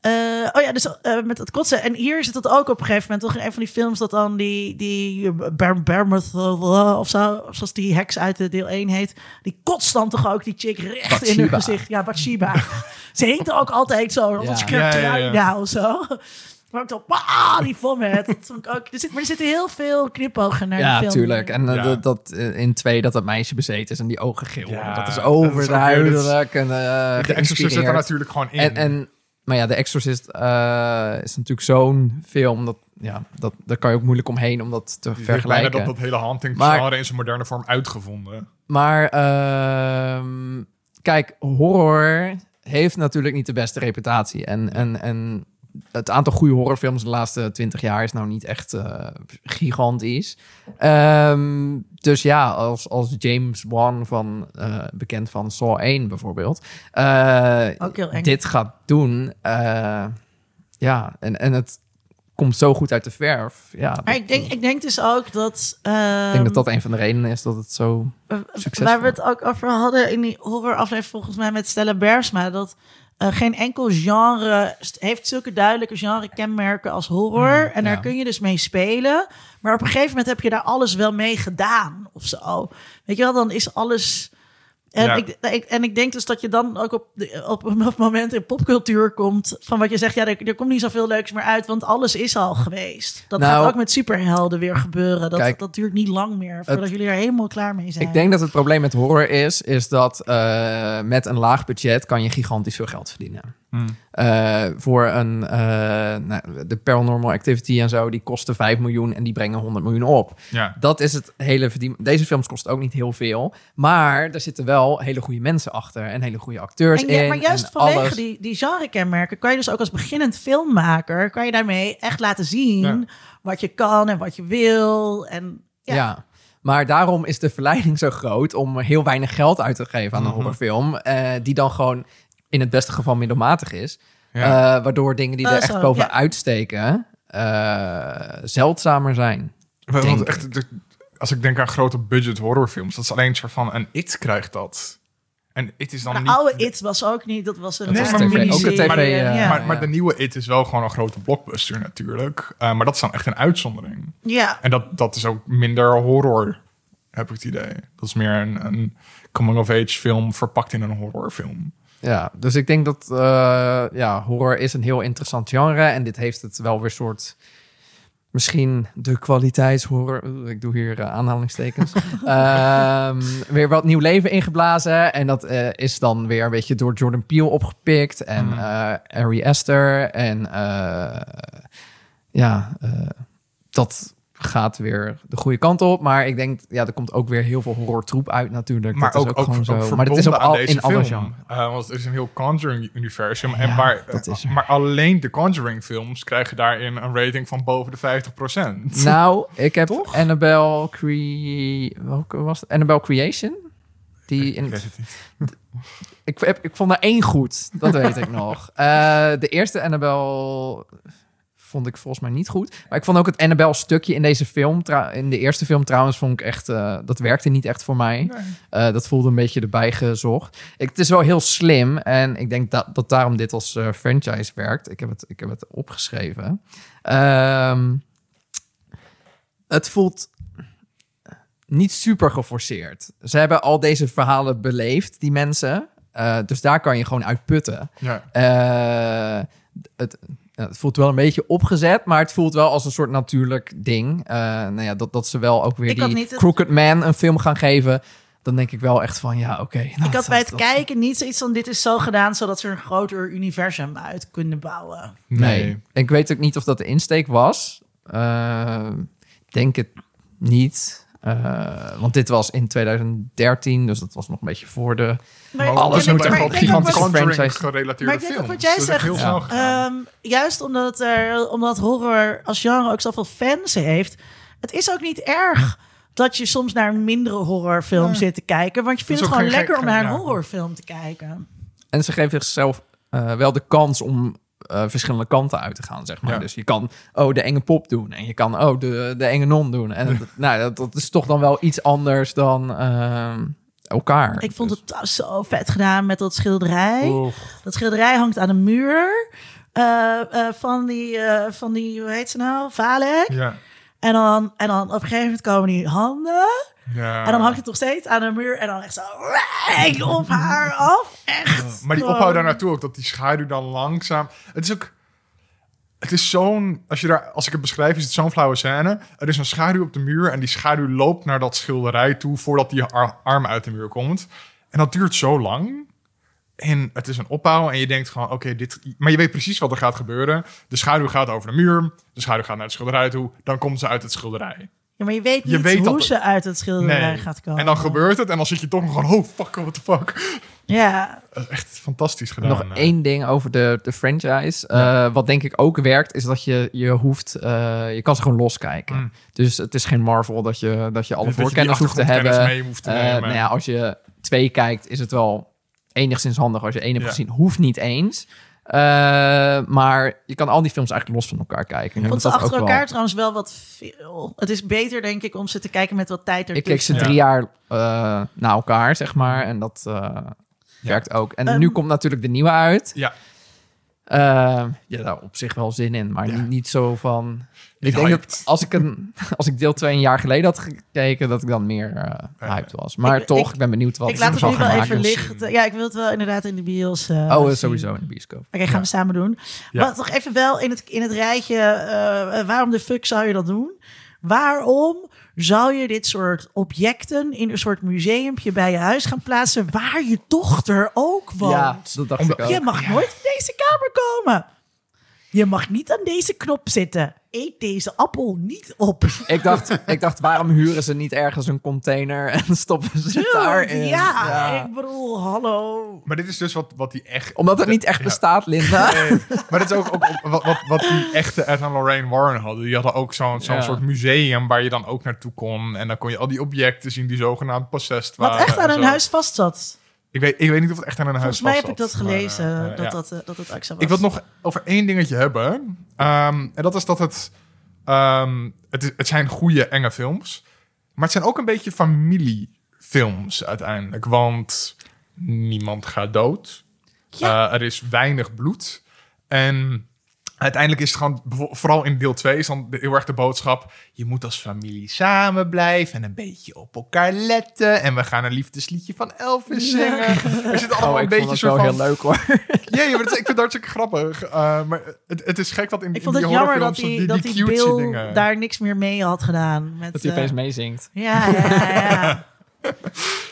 Eh, oh ja, dus eh, met het kotsen. En hier zit het ook op een gegeven moment, toch in een van die films, dat dan die, die Ber Bermuth of zo, of zoals die heks uit de deel 1 heet, die kotst dan toch ook die chick recht in haar gezicht. Ja, Bathsheba. Ze heet er ook altijd zo, dat Ja. Ja, ja, ja. nou of zo. Maar ook dan, ah, die vomit. Dat vond ik ook, er zit, maar er zitten heel veel knipogen naar Ja, de film. tuurlijk. En eh, Ja. dat, dat eh, in twee dat dat meisje bezeten is en die ogen geel Ja, worden. Dat is dat overduidelijk en eh De Exorcist zit er natuurlijk gewoon in. En, en, maar ja, The Exorcist eh, is natuurlijk zo'n film. Dat, ja, dat, daar kan je ook moeilijk omheen om dat te vergelijken. dat, dat hele haunting genre in zijn moderne vorm uitgevonden. Maar ehm, kijk, horror heeft natuurlijk niet de beste reputatie. En, en, en het aantal goede horrorfilms de laatste twintig jaar is nou niet echt eh, gigantisch. Ehm, dus ja, als, als James Wan van, eh, bekend van Saw 1 bijvoorbeeld, Ook heel eng. dit gaat doen. ja, en, en het komt zo goed uit de verf. Ja, Maar ik denk, ik denk dus ook dat... ik denk dat dat een van de redenen is dat het zo... succesvol. Waar we het ook over hadden in die horroraflevering volgens mij met Stella Bersma... dat eh, geen enkel genre heeft zulke duidelijke genre-kenmerken als horror. en daar ja. kun je dus mee spelen. Maar op een gegeven moment heb je daar alles wel mee gedaan of zo. Weet je wel, dan is alles... En, Ja. ik, ik, en ik denk dus dat je dan ook op, de, op een moment in popcultuur komt... van wat je zegt, ja, er, er komt niet zoveel leuks meer uit... want alles is al geweest. Dat Nou, gaat ook met superhelden weer gebeuren. Dat, kijk, dat duurt niet lang meer voordat jullie er helemaal klaar mee zijn. Ik denk dat het probleem met horror is, is dat eh, met een laag budget kan je gigantisch veel geld verdienen. Eh, voor een, eh, nou, de Paranormal Activity en zo, die kosten 5 miljoen en die brengen 100 miljoen op. Ja. Dat is het hele verdien. Deze films kosten ook niet heel veel, maar er zitten wel hele goede mensen achter en hele goede acteurs En ja, in. maar juist en vanwege alles. die, die genre-kenmerken kan je dus ook als beginnend filmmaker... kan je daarmee echt laten zien Ja. wat je kan en wat je wil. En Ja. ja, Maar daarom is de verleiding zo groot om heel weinig geld uit te geven aan een Mhm. horrorfilm. eh, die dan gewoon in het beste geval middelmatig is. Ja. Eh, waardoor dingen die Oh, er echt zo, boven ja. uitsteken eh, zeldzamer zijn. Want denk echt, de- als ik denk aan grote budget horrorfilms, dat is alleen een soort van een It krijgt dat. En It is dan de niet. oude It was ook niet... Dat was een, Nee, maar een TV miniserie. ook een TV, en eh, ja. maar, maar de nieuwe It is wel gewoon een grote blockbuster natuurlijk. Eh, maar dat is dan echt een uitzondering. ja. En dat, dat is ook minder horror, heb ik het idee. Dat is meer een, een coming-of-age film verpakt in een horrorfilm. Ja, dus ik denk dat eh, ja, horror is een heel interessant genre. En dit heeft het wel weer soort... Misschien de kwaliteitshorror. Oeh, Ik doe hier eh, aanhalingstekens. Ehm, weer wat nieuw leven ingeblazen. En dat eh, is dan weer een beetje door Jordan Peele opgepikt. En eh Ari Aster. En ja, dat gaat weer de goede kant op. Maar ik denk, ja, er komt ook weer heel veel horrortroep uit natuurlijk. Maar dat ook, is ook, gewoon ook zo. Maar het is verbonden al, in alle film. Eh, want het is een heel Conjuring-universum. en waar, dat is er. maar alleen de Conjuring-films krijgen daarin een rating van boven de 50%. Nou, ik heb Toch? Annabelle Cre... Welke was het? Annabelle Creation? Die in, Ik ik, heb, ik vond er één goed, dat weet ik nog. Eh, de eerste Annabelle vond ik volgens mij niet goed. Maar ik vond ook het Annabelle stukje in deze film, in de eerste film trouwens, vond ik echt, eh, dat werkte niet echt voor mij. Nee. Eh, dat voelde een beetje erbij gezocht. Ik, het is wel heel slim en ik denk dat, dat daarom dit als eh, franchise werkt. Ik heb het, ik heb het opgeschreven. Ehm, het voelt niet super geforceerd. Ze hebben al deze verhalen beleefd, die mensen. Dus daar kan je gewoon uit putten. Ja. Het, het voelt wel een beetje opgezet, maar het voelt wel als een soort natuurlijk ding. Eh, nou ja, dat, dat ze wel ook weer Ik die niet het- Crooked Man een film gaan geven. Dan denk ik wel echt van, ja, oké. nou, Ik had dat- bij het dat- kijken niet zoiets van... dit is zo gedaan zodat ze een groter universum uit kunnen bouwen. Nee. Ik weet ook niet of dat de insteek was. Ik denk het niet. Eh, want dit was in 2013, dus dat was nog een beetje voor de... Maar, alles moet ik- er maar gewoon ik denk ook gigantisch wat- franchise- gerelateerde Maar ik denk ook wat jij echt zegt, heel snel Ja. gegaan. Ehm, juist omdat, er, omdat horror als genre ook zoveel fans heeft. Het is ook niet erg dat je soms naar een mindere horrorfilm Ja. zit te kijken. Want je vindt het gewoon lekker om naar een ja. horrorfilm te kijken. En ze geven zichzelf eh, wel de kans om eh, verschillende kanten uit te gaan, zeg maar. Ja. Dus je kan, oh, de enge pop doen. En je kan, oh, de, de enge non doen. En dat, nou, dat, dat is toch dan wel iets anders dan ehm, elkaar. Ik vond Dus- het zo vet gedaan met dat schilderij. Dat schilderij hangt aan de muur. eh, eh, van, die, eh, van die, hoe heet ze nou? Valek. Ja. En dan, en dan op een gegeven moment komen die handen. Ja. En dan hangt het nog steeds aan de muur. En dan echt zo rijk op haar af. Echt. Maar die opbouw daar naartoe ook, dat die schaduw dan langzaam... Het is ook... Het is zo'n... Als, je daar, als ik het beschrijf, is het zo'n flauwe scène. Er is een schaduw op de muur en die schaduw loopt naar dat schilderij toe... voordat die ar- arm uit de muur komt. En dat duurt zo lang. En het is een opbouw en je denkt gewoon, oké, dit... Maar je weet precies wat er gaat gebeuren. De schaduw gaat over de muur. De schaduw gaat naar het schilderij toe. Dan komt ze uit het schilderij. Ja, maar je weet Je niet weet dat hoe het- ze uit het schilderij Nee. gaat komen. En dan gebeurt het en dan zit je toch nog gewoon, oh fuck, what the fuck. Ja, Dat is echt fantastisch gedaan. Nog eh. één ding over de, de franchise. Eh, wat denk ik ook werkt, is dat je, je hoeft... eh, je kan ze gewoon loskijken. Mm. Dus het is geen Marvel dat je, dat je alle Dat je voorkennis hoeft te hebben. mee hoeft te Eh, nemen. nou ja, als je twee kijkt, is het wel enigszins handig als je één hebt Ja. gezien. Hoeft niet eens. Eh, maar je kan al die films eigenlijk los van elkaar kijken. ik vond ze achter wel- elkaar trouwens wel wat veel. Het is beter, denk ik, om ze te kijken met wat tijd Ik ertussen. keek ze Ja. drie jaar eh, na elkaar, zeg maar. En dat eh, werkt ook. En Ehm, nu komt natuurlijk de nieuwe uit. Ja. Eh, ja, daar op zich wel zin in. Maar Ja. niet, niet zo van... Ik Niet denk hyped. dat als ik, een, als ik deel 2 een jaar geleden had gekeken... dat ik dan meer eh Ja. hyped was. Maar Ik- toch, ik- ik, ben benieuwd wat ik laat het nu wel even liggen. Ja, ik wil het wel inderdaad in de bios. eh, Oh, eh, sowieso in de bioscoop. Oké, gaan Ja. we samen doen. Ja. Maar toch even wel in het, in het rijtje. eh, waarom de fuck zou je dat doen? Waarom zou je dit soort objecten in een soort museumpje bij je huis gaan plaatsen waar je dochter ook woont? Ja, dat dacht ik ook. je mag nooit in deze kamer komen. Je mag niet aan deze knop zitten. Eet deze appel niet op. Ik dacht, ik dacht, waarom huren ze niet ergens een container en stoppen ze het daarin? ja, ik bedoel, hallo. Maar dit is dus wat, wat die echt... Omdat het niet echt Ja. bestaat, Linda. Nee, maar dit is ook, ook wat, wat, wat die echte Ed en Lorraine Warren hadden. Die hadden ook zo'n zo'n Ja. soort museum waar je dan ook naartoe kon. En dan kon je al die objecten zien die zogenaamd possessed Wat waren. echt aan hun huis vast zat. Ik weet, ik weet niet of het echt aan hun huis Volgens mij heb ik dat maar, gelezen, eh, dat, ja. dat, eh, dat het AXA was. Ik wil het nog over één dingetje hebben. Ehm, en dat is dat het... ehm, het, is, het zijn goede, enge films. Maar het zijn ook een beetje familiefilms uiteindelijk. Want niemand gaat dood. Ja. Eh, er is weinig bloed. En uiteindelijk is het gewoon... Vooral in deel 2 is dan heel erg de boodschap... Je moet als familie samen blijven en een beetje op elkaar letten. En we gaan een liefdesliedje van Elvis zingen. Er zit allemaal Oh, een ik beetje vond het soort wel van... heel leuk hoor. Ja, ja, maar dat is- ik vind het hartstikke grappig. Eh, maar het, het is gek dat in, Ik vond het die jammer dat horrorfilms die, dat die, die Bill dingen... daar niks meer mee had gedaan. Met, Dat hij eh, opeens meezingt. ja, ja, ja, ja.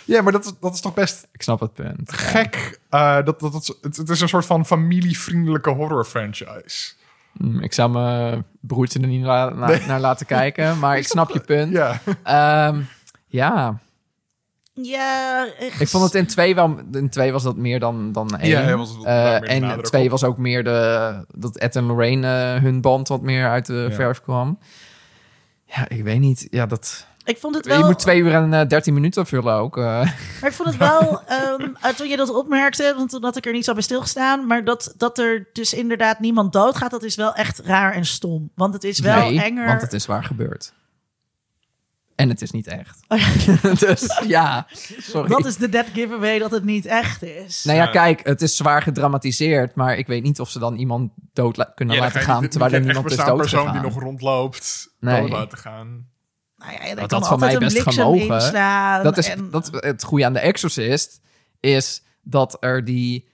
Ja, maar dat is, dat is toch best Ik snap het punt. gek. eh, dat, dat, dat, het, het is een soort van familievriendelijke horror franchise. Mm, Ik zou mijn broertje er niet la- na- naar laten kijken, maar ik snap je punt. Ja, Ehm, ja, ja echt. ik vond het in twee wel... In twee was dat meer dan, dan één. Ja, was Eh, en twee op. was ook meer de... Dat Ed en Lorraine eh, hun band wat meer uit de Ja. verf kwam. Ja, ik weet niet. Ja, dat... Ik vond het wel. Je moet twee uur en eh, dertien minuten vullen ook. eh. Maar ik vond het wel, ehm, eh, toen je dat opmerkte, want toen had ik er niet zo bij stilgestaan, maar dat, dat er dus inderdaad niemand doodgaat, dat is wel echt raar en stom. Want het is wel nee, enger. want het is waar gebeurd. En het is niet echt. Oh ja, dus ja, sorry. dat is de dead giveaway dat het niet echt is. Nou ja, kijk, het is zwaar gedramatiseerd, maar ik weet niet of ze dan iemand dood la- kunnen ja laten gaan terwijl er niemand is bestaan persoon doodgegaan. die nog rondloopt Nee. dood laten gaan. Nou ja, Dat had van mij best gemogen. inslaan Dat is en- dat, het goede aan The Exorcist is dat er die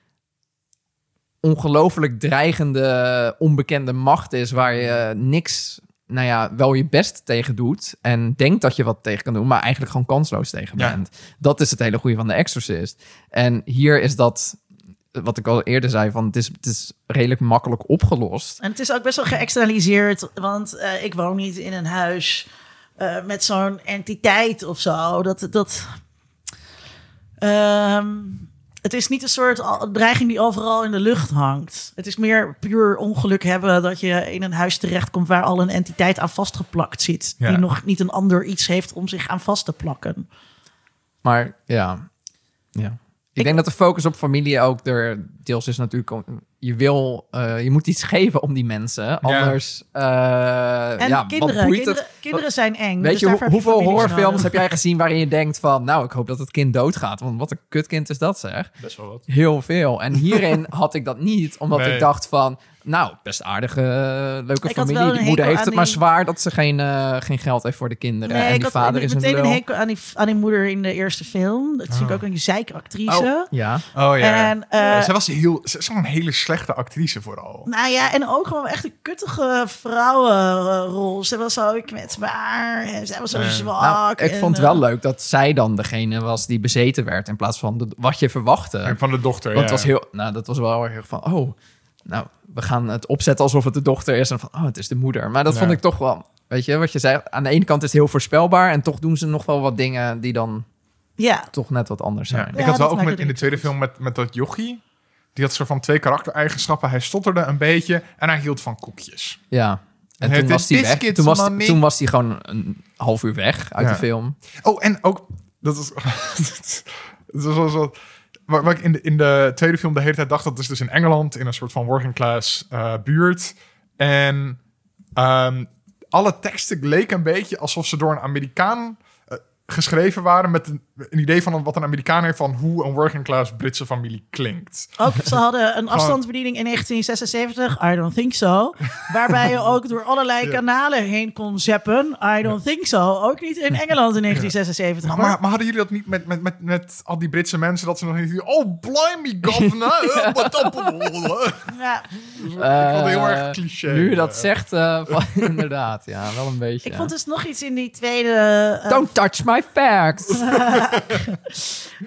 ongelooflijk dreigende onbekende macht is waar je niks, nou ja, wel je best tegen doet en denkt dat je wat tegen kan doen, maar eigenlijk gewoon kansloos tegen Ja. bent. Dat is het hele goede van The Exorcist. En hier is dat wat ik al eerder zei van het is, het is redelijk makkelijk opgelost. En het is ook best wel geëxternaliseerd, want eh, ik woon niet in een huis eh, met zo'n entiteit of zo. Dat, dat, Ehm, het is niet een soort dreiging die overal in de lucht hangt. Het is meer puur ongeluk hebben dat je in een huis terechtkomt waar al een entiteit aan vastgeplakt zit. Ja. Die nog niet een ander iets heeft om zich aan vast te plakken. Maar ja, ja. Ik, Ik- denk dat de focus op familie ook er deels is natuurlijk. Je wil, eh, je moet iets geven om die mensen, anders. eh, En ja, wat kinderen, boeit kinderen, het? kinderen zijn eng. Weet dus je, hoeveel horrorfilms heb jij gezien waarin je denkt van, nou, ik hoop dat het kind doodgaat, want wat een kutkind is dat, zeg. Best wel wat. Heel veel. En hierin had ik dat niet, omdat Nee. ik dacht van, nou, best aardige, eh, leuke Ik familie. Die moeder heeft het maar zwaar dat ze geen, eh, geen geld heeft voor de kinderen. Nee, en ik die vader is een meteen een hekel aan die, aan die moeder in de eerste film. Dat is natuurlijk ook een zeikactrice. Ja, Oh ja. En, eh, Ja, zij was heel, ze is wel een hele slechte actrice vooral. Nou ja, en ook gewoon echt een kuttige vrouwenrol. Ze was zo kwetsbaar en zij was zo zwak. Nou, ik en, vond het wel leuk dat zij dan degene was die bezeten werd in plaats van de, wat je verwachtte. En van de dochter, Want ja. het was heel, nou, dat was wel heel erg van, oh, nou, we gaan het opzetten alsof het de dochter is en van, oh, het is de moeder. Maar dat Ja. vond ik toch wel, weet je, wat je zei. Aan de ene kant is het heel voorspelbaar en toch doen ze nog wel wat dingen die dan Ja, toch net wat anders Ja. zijn. Ik Ja, had wel ook met, in de tweede film met, met dat jochie. Die had soort van twee karaktereigenschappen. Hij stotterde een beetje en hij hield van koekjes. Ja. En toen was hij weg. Toen was, toen was hij gewoon een half uur weg uit Ja. de film. Oh, en ook... Dat is... dat was wel... Waar, ik in de, in de tweede film de hele tijd dacht... dat is dus in Engeland... in een soort van working class eh, buurt. En ehm, alle teksten leken een beetje... alsof ze door een Amerikaan geschreven waren... met een, een idee van wat een Amerikaan heeft... van hoe een working class Britse familie klinkt. ook ze hadden een afstandsbediening in 1976. I don't think so. Waarbij je ook door allerlei Ja. kanalen heen kon zappen. I don't think so. Ook niet in Engeland in 1976. Maar, maar, maar hadden jullie dat niet met, met, met, met al die Britse mensen... dat ze nog niet... Oh, blimey, governor! eh, wat op- Ja, ik vond het heel erg Eh, cliché. Nu je dat zegt, eh, van- inderdaad. Ja, wel een beetje. ik vond dus nog iets in die tweede... Don't touch my facts.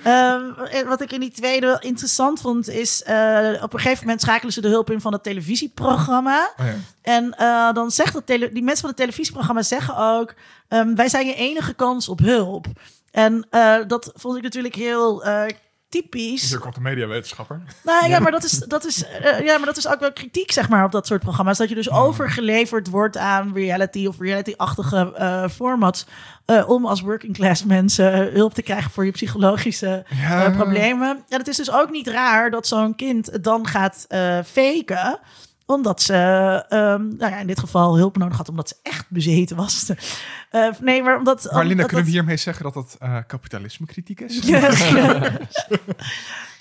Ehm, wat ik in die tweede wel interessant vond, is eh, op een gegeven moment schakelen ze de hulp in van het televisieprogramma. Oh ja. En eh, dan zegt dat tele- die mensen van het televisieprogramma zeggen ook: ehm, wij zijn je enige kans op hulp. En eh, dat vond ik natuurlijk heel eh, typisch. Hier komt de mediawetenschapper. Nou ja, maar dat is, dat is, eh, ja, maar dat is ook wel kritiek, zeg maar, op dat soort programma's. Dat je dus overgeleverd wordt aan reality of reality-achtige eh formats. eh, om als working class mensen hulp te krijgen voor je psychologische Ja. problemen. En het is dus ook niet raar dat zo'n kind het dan gaat eh, faken omdat ze ehm, nou ja, in dit geval hulp nodig had, omdat ze echt bezeten was. Eh, nee, maar omdat. Maar Linda, omdat kunnen we hiermee zeggen dat het eh kapitalisme kritiek is? Yes.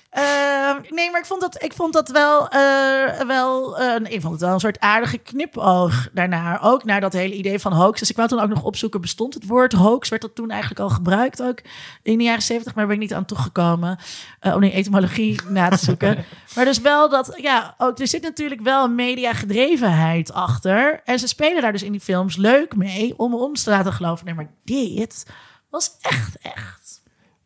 Ehm, nee, maar ik vond dat, ik vond dat wel, eh, wel eh, ik vond het wel een soort aardige knipoog daarnaar. Ook naar dat hele idee van hoax. Dus ik wou toen ook nog opzoeken, bestond het woord hoax? Werd dat toen eigenlijk al gebruikt ook in de jaren zeventig? Maar daar ben ik niet aan toegekomen eh, om die etymologie na te zoeken. maar dus wel dat, ja, ook, er zit natuurlijk wel een mediagedrevenheid achter. En ze spelen daar dus in die films leuk mee om ons te laten geloven. Nee, maar dit was echt, echt.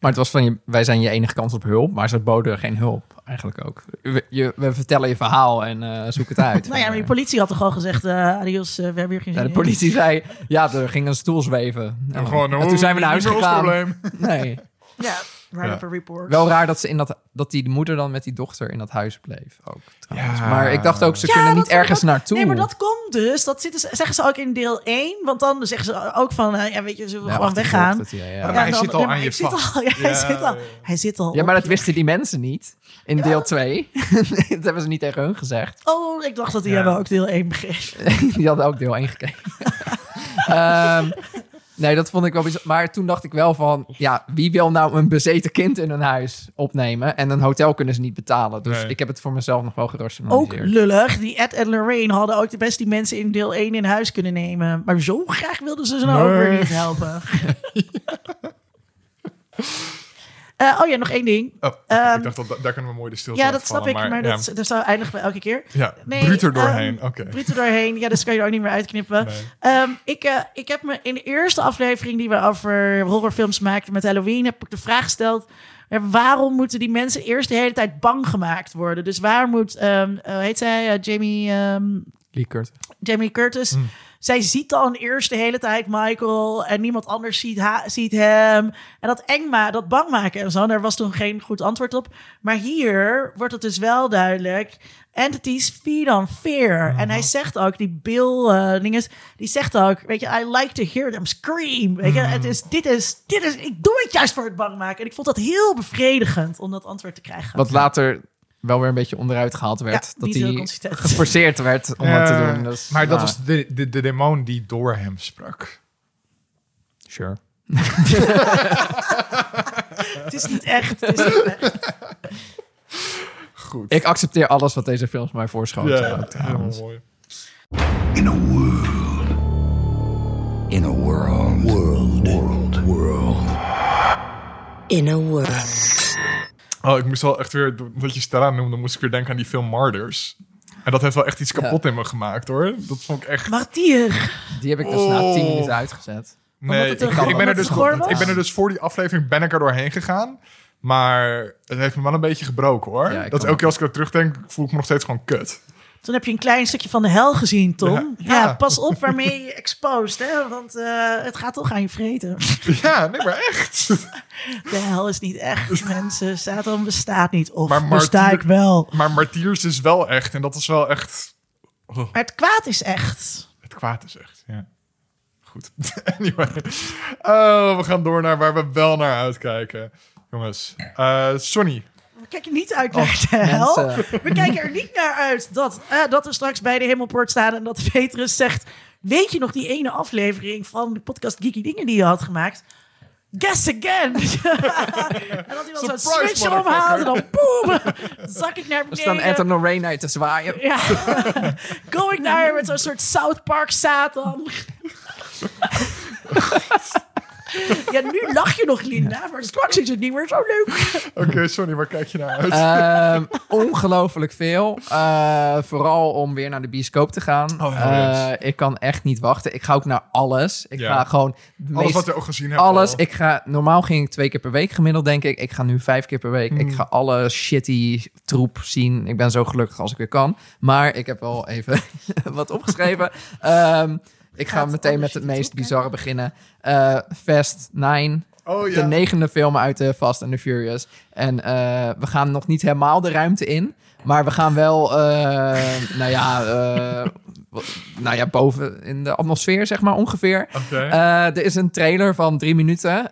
Maar het was van, je, wij zijn je enige kans op hulp. Maar ze boden geen hulp, eigenlijk ook. We, je, we vertellen je verhaal en eh, zoek het uit. Nou ja, maar de politie had toch al gezegd, eh, adios, eh, we hebben hier geen Ja, de in. politie zei, ja, er ging een stoel zweven. En gewoon, en toen zijn we naar huis gegaan. probleem. Nee. Ja, write Ja. up a report. Wel raar dat, ze in dat, dat die moeder dan met die dochter in dat huis bleef. Ook, trouwens. Ja. Maar ik dacht ook, ze Ja, kunnen niet ergens ook- naartoe. Nee, maar dat komt dus. Dat zitten, ze- zeggen ze ook in deel 1. Want dan zeggen ze ook van, eh, ja, weet je, we Ja, gewoon weggaan. het, ja, ja. Maar hij dan- zit al aan je vast. al- ja, hij, zit al, ja. hij zit al Ja, maar dat wisten die mensen niet. In deel 2. dat hebben ze niet tegen hun gezegd. Oh, ik dacht dat die Ja. hebben ook deel 1 begrepen. die hadden ook deel 1 gekeken. Ehm, nee, dat vond ik wel bizar. Maar toen dacht ik wel van... Ja, wie wil nou een bezeten kind in een huis opnemen? En een hotel kunnen ze niet betalen. Dus Nee. ik heb het voor mezelf nog wel Ook gerationaliseerd. lullig. Die Ed en Lorraine hadden ook de best die mensen in deel 1 in huis kunnen nemen. Maar zo graag wilden ze ze nou ook Nee. weer niet helpen. Eh, oh ja, nog één ding. Oh, Ehm, ik dacht dat daar kunnen we mooi de stilte Ja, dat snap vallen, ik, maar, ja. dat, dat zou eindigen we elke keer. Ja, Nee, er ehm, doorheen. Oké. Bruut er doorheen. Ja, dus kan je er ook niet meer uitknippen. Nee. Ehm, ik, eh, ik heb me in de eerste aflevering die we over horrorfilms maakten met Halloween, heb ik de vraag gesteld. eh, Waarom moeten die mensen eerst de hele tijd bang gemaakt worden? Dus waar moet, ehm, eh, heet zij, Jamie, ehm, Lee Curtis. Jamie Curtis. Hmm. Zij ziet dan eerst de hele tijd Michael en niemand anders ziet, ziet hem. En dat eng ma dat bang maken en zo, daar was toen geen goed antwoord op. Maar hier wordt het dus wel duidelijk. Entities feed on fear. En hij zegt ook, die Bill eh dinges, die zegt ook, weet je, I like to hear them scream. Weet je, het is, dit is, dit is, ik doe het juist voor het bang maken. En ik vond dat heel bevredigend om dat antwoord te krijgen. Wat later wel weer een beetje onderuit gehaald werd. Ja, dat hij geforceerd werd om het te doen. Dus, maar dat nou, was de, de, de demon die door hem sprak. Sure. Het is niet echt. Het is niet echt. Goed. Ik accepteer alles wat deze films mij voorschoten. ja, helemaal mooi. In a world. In a world. World. World. World. In a world. Oh, ik moest wel echt weer, dat je Stella noemde, moest ik weer denken aan die film Martyrs. En dat heeft wel echt iets kapot in me gemaakt, hoor. Dat vond ik echt... Martier. Die heb ik dus na Oh. tien minuten uitgezet. Nee, ik, ben er dus, ik ben er dus voor die aflevering ben ik er doorheen gegaan. Maar het heeft me wel een beetje gebroken, hoor. Ja, dat elke keer als ik er terugdenk, voel ik me nog steeds gewoon kut. Toen heb je een klein stukje van de hel gezien, Tom. Ja. Ja, Ja. pas op waarmee je exposed, hè? Want eh, het gaat toch aan je vreten. Ja, nee, maar echt. De hel is niet echt, mensen. Satan bestaat niet. Of Maar besta martyr- ik wel. Maar Martiers is wel echt. En dat is wel echt... Maar het kwaad is echt. Het kwaad is echt, ja. Goed. anyway. Oh, we gaan door naar waar we wel naar uitkijken. Jongens. Eh Sonny. We kijken niet uit naar de hel. mensen. We kijken er niet naar uit dat, eh, dat we straks bij de hemelpoort staan en dat Petrus zegt... Weet je nog die ene aflevering van de podcast Geeky Dingen die je had gemaakt? Guess again! en dat hij dan zo'n switch omhaalt en dan boem! zak ik naar Er staan beneden. Ed en Lorraine uit te zwaaien. Ja. Going naar met zo'n soort South Park Satan. ja, nu lach je nog, Linda, maar straks is het niet meer zo leuk. Oké, Sonny, waar kijk je naar uit? Ehm, ongelooflijk veel. Eh, vooral om weer naar de bioscoop te gaan. Oh, yes. Eh, ik kan echt niet wachten. Ik ga ook naar alles. Ik Ja. ga gewoon... de Alles meest- wat je ook gezien hebt. alles. al. Ik ga, normaal ging ik twee keer per week gemiddeld, denk ik. Ik ga nu vijf keer per week. Hmm. Ik ga alle shitty troep zien. Ik ben zo gelukkig als ik weer kan. Maar ik heb wel even wat opgeschreven. Ehm, ik ga Gaat meteen met het meest bizarre beginnen. Eh, Fast 9 Oh ja. de negende film uit de Fast and the Furious. En eh, we gaan nog niet helemaal de ruimte in. Maar we gaan wel, eh, nou ja, eh, nou ja, boven in de atmosfeer, zeg maar, ongeveer. Eh, er is een trailer van drie minuten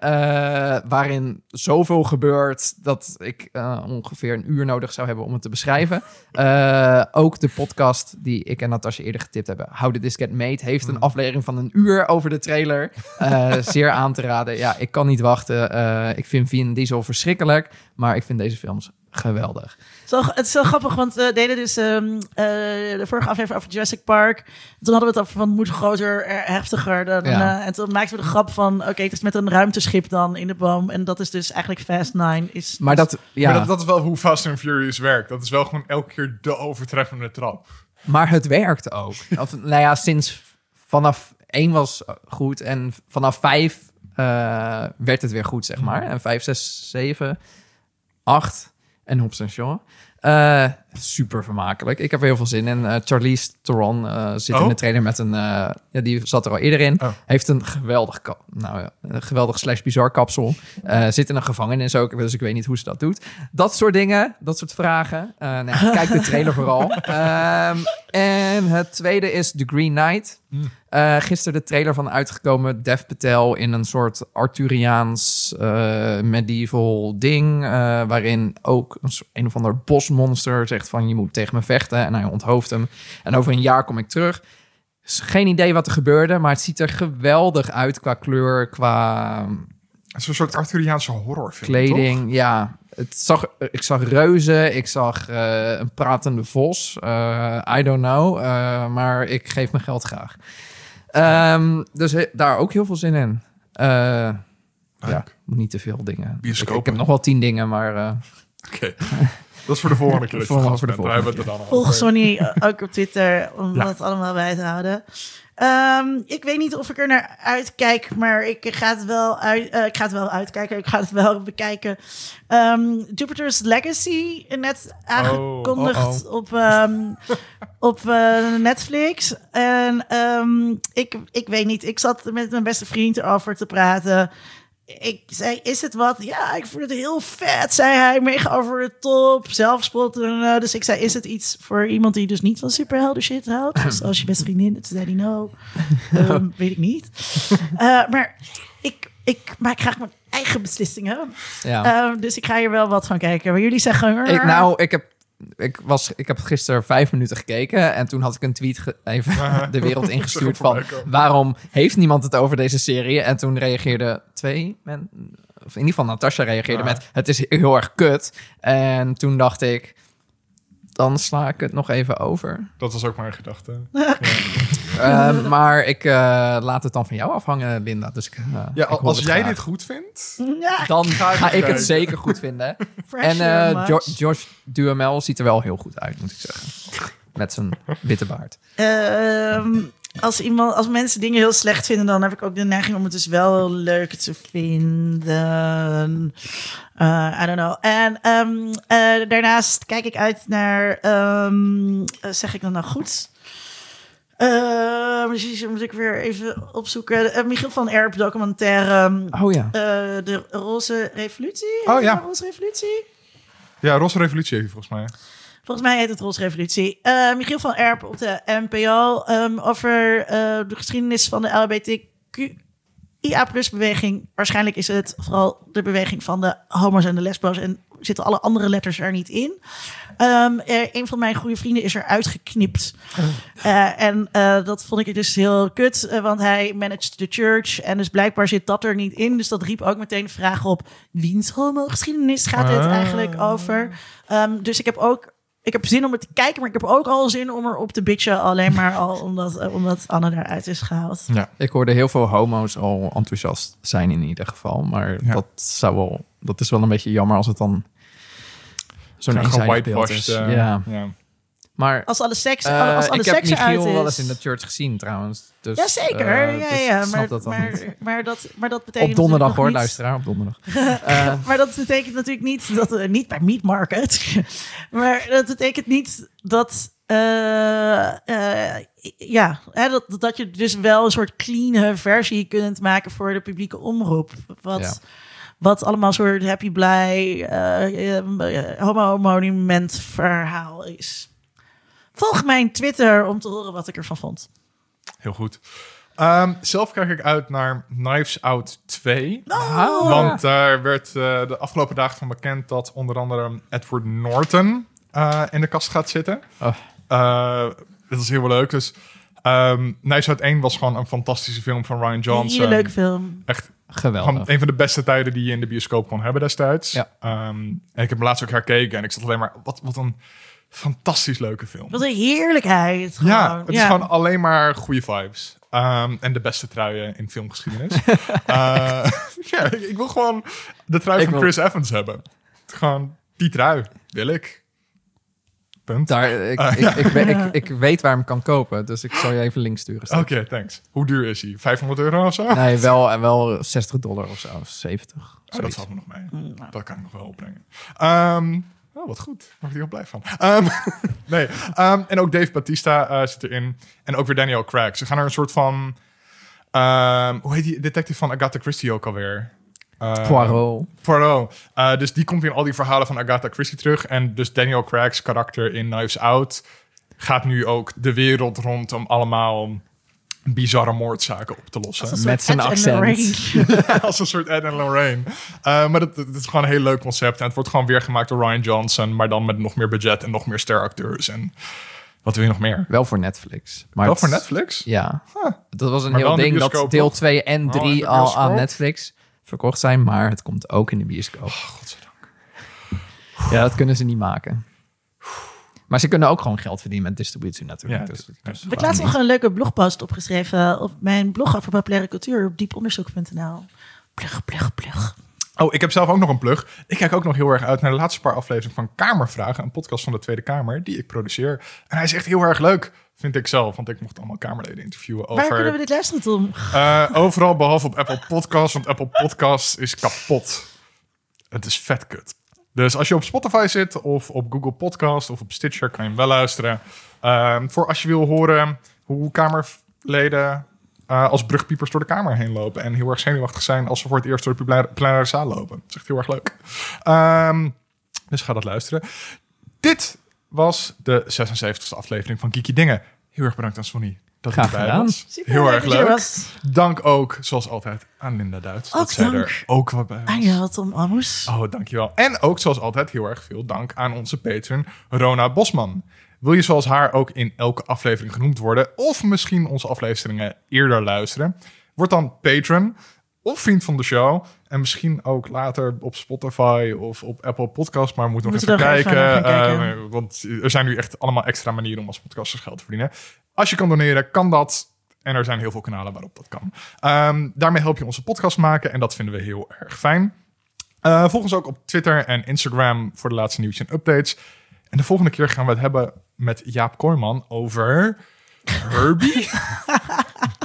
waarin zoveel gebeurt dat ik ongeveer een uur nodig zou hebben om het te beschrijven. Ook de podcast die ik en Natasja eerder getipt hebben, How Did This Get Made, heeft een aflevering van een uur over de trailer. Zeer aan te raden. Ja, ik kan niet wachten. Ik vind Vin Diesel verschrikkelijk, maar ik vind deze films geweldig. Zo, het is zo grappig, want we deden dus ehm, eh, de vorige aflevering over Jurassic Park. Toen hadden we het over van moet groter, eh, heftiger. Dan, Ja. eh, en toen maakten we de grap van, oké, het is met een ruimteschip dan in de boom. En dat is dus eigenlijk Fast Nine. Is, Maar dat, ja, Maar dat, dat is wel hoe Fast and Furious werkt. Dat is wel gewoon elke keer de overtreffende trap. Maar het werkt ook. Of, nou ja, sinds vanaf één was goed en vanaf vijf eh, werd het weer goed, zeg maar. En vijf, zes, zeven, acht en Hobbs en Shaw. Super vermakelijk. Ik heb er heel veel zin in. Eh, Charlize Theron eh, zit Oh? in de trailer met een... eh, ja, die zat er al eerder in. Oh. Heeft een geweldig, kap- nou ja, een geweldig slash bizar kapsel. Zit in een gevangenis ook, dus ik weet niet hoe ze dat doet. Dat soort dingen, dat soort vragen. Ja, kijk de trailer vooral. Ehm, en het tweede is The Green Knight. Eh gisteren de trailer van uitgekomen. Dev Patel in een soort Arthuriaans eh, medieval ding. waarin ook een, soort- een of ander bosmonster zegt van je moet tegen me vechten. En hij onthoofdt hem. En over een jaar kom ik terug. Is Geen idee wat er gebeurde, maar het ziet er geweldig uit qua kleur, qua Het is een soort Arthuriaanse horrorfilm, kleding. Ja, het zag, ik zag reuzen, ik zag eh, een pratende vos. eh, I don't know, eh, maar ik geef mijn geld graag. Ehm, dus he- daar ook heel veel zin in. Ja, niet te veel dingen. Ik, heb nog wel tien dingen, maar toch? Dat is voor de volgende keer. Voor- voor de dan Volg. Sonny ook op Twitter om Ja. dat allemaal bij te houden. Ehm, ik weet niet of ik er naar uitkijk, maar ik ga het wel, uit, eh, ik ga het wel uitkijken. Ik ga het wel bekijken. Ehm, Jupiter's Legacy, net aangekondigd op, ehm, op eh, Netflix. En ehm, ik, ik weet niet, ik zat met mijn beste vriend erover te praten. Ik zei, is het wat? Ja, ik vond het heel vet, zei hij. Mega over de top, zelfspot. Dus ik zei, is het iets voor iemand die dus niet van superhelden shit houdt? Dus als je best vriendin, toen zei hij no. Ehm, weet ik niet. Eh, maar ik, ik maak graag mijn eigen beslissingen. ja. Ehm, dus ik ga hier wel wat van kijken. Maar jullie zeggen... Ik, nou, ik heb, ik, was, ik heb gisteren vijf minuten gekeken en toen had ik een tweet even de wereld ingestuurd van waarom heeft niemand het over deze serie? En toen reageerde twee men, of in ieder geval Natasha reageerde Ja. met het is heel erg kut. En toen dacht ik, dan sla ik het nog even over. Dat was ook mijn gedachte. Eh, maar ik eh, laat het dan van jou afhangen, Linda. Dus ik, eh, Ja, ik als jij graag. dit goed vindt... Ja, dan ga, ik het zeker goed vinden. fresh En your eh. Jo- Josh Duhamel ziet er wel heel goed uit, moet ik zeggen. Met zijn witte baard. Ehm, als, iemand, als mensen dingen heel slecht vinden, dan heb ik ook de neiging om het dus wel heel leuk te vinden. Eh, I don't know. En ehm, eh, daarnaast kijk ik uit naar, ehm, zeg ik dat nou goed? Eh, misschien moet ik weer even opzoeken. Eh, Michiel van Erp documentaire Oh ja. eh, De Roze Revolutie. Oh, ja. het Roze Revolutie? Ja, Rosse Revolutie heeft volgens mij. Volgens mij heet het Roze Revolutie. Eh, Michiel van Erp op de NPO ehm, over eh, de geschiedenis van de LHBTQIA-beweging. Waarschijnlijk is het vooral de beweging van de homo's en de lesbo's en zitten alle andere letters er niet in. Ehm, eh, een van mijn goede vrienden is er uitgeknipt. Eh, en eh, dat vond ik dus heel kut, eh, want hij managed the church. En dus blijkbaar zit dat er niet in. Dus dat riep ook meteen de vraag op: wiens homo-geschiedenis gaat dit Ah. eigenlijk over? Ehm, dus ik heb ook. Ik heb zin om het te kijken, maar ik heb ook al zin om erop te bitchen. Alleen maar al omdat, omdat Anne eruit is gehaald. Ik hoorde heel veel homo's al enthousiast zijn in ieder geval. Maar Ja. dat, zou wel, dat is wel een beetje jammer als het dan zo'n eenzijdig beeld is. eh, ja. ja. Maar Als alle seks, eh, als alle ik heb seks Michiel wel eens in de church gezien trouwens. Dus, Jazeker, eh, ja, dus ja. snap Maar, dat dan maar, niet. maar, dat, maar dat betekent Op donderdag hoor, niet- luisteraar, op donderdag. Eh, Maar dat betekent natuurlijk niet dat we niet bij Meat Market. maar dat betekent niet dat. eh, eh, ja, hè, dat, dat je dus wel een soort clean versie kunt maken voor de publieke omroep. Wat, Ja. Wat allemaal soort happy blij eh, eh, homo monument verhaal is. Volg mijn Twitter om te horen wat ik ervan vond. Heel goed. Ehm, zelf kijk ik uit naar Knives Out 2. Oh, Want daar werd eh, de afgelopen dagen van bekend dat onder andere Edward Norton eh, in de kast gaat zitten. Oh. Eh, dat is heel wel leuk. Dus um, Knives Out 1 was gewoon een fantastische film van Ryan een Johnson. hele leuke film. Echt geweldig. een van de beste tijden die je in de bioscoop kon hebben destijds. Ja. Ehm, en ik heb hem laatst ook herkeken en ik zat alleen maar... Wat, wat een fantastisch leuke film. Wat een heerlijkheid. Ja, gewoon. het is gewoon alleen maar goede vibes. Ehm, en de beste truien in filmgeschiedenis. Eh, ja, ik, ik wil gewoon de trui Ik van wil- Chris Evans hebben. Gewoon die trui wil ik. Punt. Daar, ik, Ah, ik, ik, weet, ik, ik weet waar ik hem kan kopen, dus ik zal je even link sturen. Oké, thanks. Hoe duur is hij? 500 euro of zo? Nee, wel, wel 60 dollar of zo, of 70. Oh, dat valt me nog mee. Mm, Dat kan ik nog wel opbrengen. Ehm, oh, wat goed. Daar word ik heel blij van. Ehm, nee. Ehm, en ook Dave Batista eh, zit erin. En ook weer Daniel Craig. Ze gaan er een soort van... ehm, hoe heet die detective van Agatha Christie ook alweer? Eh, Poirot. Poirot. Eh, dus die komt in al die verhalen van Agatha Christie terug. En dus Daniel Craig's karakter in Knives Out... gaat nu ook de wereld rond om allemaal bizarre moordzaken op te lossen. Als een Met soort zijn accent. Lorraine. als een soort Ed en Lorraine. Eh, maar dat, dat is gewoon een heel leuk concept. En het wordt gewoon weer gemaakt door Ryan Johnson. Maar dan met nog meer budget en nog meer steracteurs. En wat wil je nog meer? Wel voor Netflix. Maar Wel het- voor Netflix? Ja. Huh. Dat was een Maar heel ding dat deel toch? 2 en Oh, in 3 de al aan Netflix verkocht zijn. Maar het komt ook in de bioscoop. Oh, godzijdank. Ja, dat kunnen ze niet maken. Maar ze kunnen ook gewoon geld verdienen met distributie natuurlijk. Ja, dus, dus Ik heb laatst nog een leuke blogpost opgeschreven op mijn blog over populaire cultuur op dieponderzoek.nl. Plug, plug, plug. Oh, ik heb zelf ook nog een plug. Ik kijk ook nog heel erg uit naar de laatste paar afleveringen van Kamervragen. Een podcast van de Tweede Kamer die ik produceer. En hij is echt heel erg leuk, vind ik zelf. Want ik mocht allemaal Kamerleden interviewen Waar over... kunnen we dit luisteren, Tom? Eh, overal behalve op Apple Podcasts, want Apple Podcasts is kapot. Het is vet kut. Dus als je op Spotify zit of op Google Podcast of op Stitcher kan je hem wel luisteren. Ehm, voor als je wil horen hoe Kamerleden eh, als brugpiepers door de Kamer heen lopen. En heel erg zenuwachtig zijn als ze voor het eerst door de plenaire- plenaire zaal lopen. Dat is echt heel erg leuk. Ehm, dus ga dat luisteren. Dit was de 76e aflevering van Kiki Dingen. Heel erg bedankt aan Sonny dat hij Graag erbij gedaan. was. Super Heel erg er leuk. was. Dank ook, zoals altijd, aan Linda Duits. Ook dat zij dank. er ook wat bij was. Aan jou, Tom Amos. Oh, dankjewel. En ook, zoals altijd, heel erg veel dank aan onze patron Rona Bosman. Wil je zoals haar ook in elke aflevering genoemd worden... of misschien onze afleveringen eerder luisteren... word dan patron of vriend van de show... en misschien ook later op Spotify of op Apple Podcast... maar we moeten nog Moeten even kijken. even eh, want er zijn nu echt allemaal extra manieren... om als podcasters geld te verdienen. Als je kan doneren, kan dat... En er zijn heel veel kanalen waarop dat kan. Ehm, daarmee help je onze podcast maken en dat vinden we heel erg fijn. Eh, volg ons ook op Twitter en Instagram voor de laatste nieuws en updates. En de volgende keer gaan we het hebben met Jaap Kooijman over... Herbie?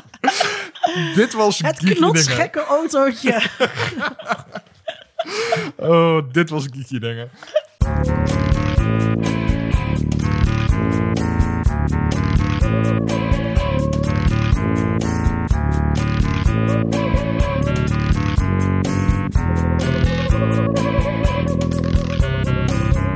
Dit was Het knotsgekke autootje. Oh, dit was geeky dingen.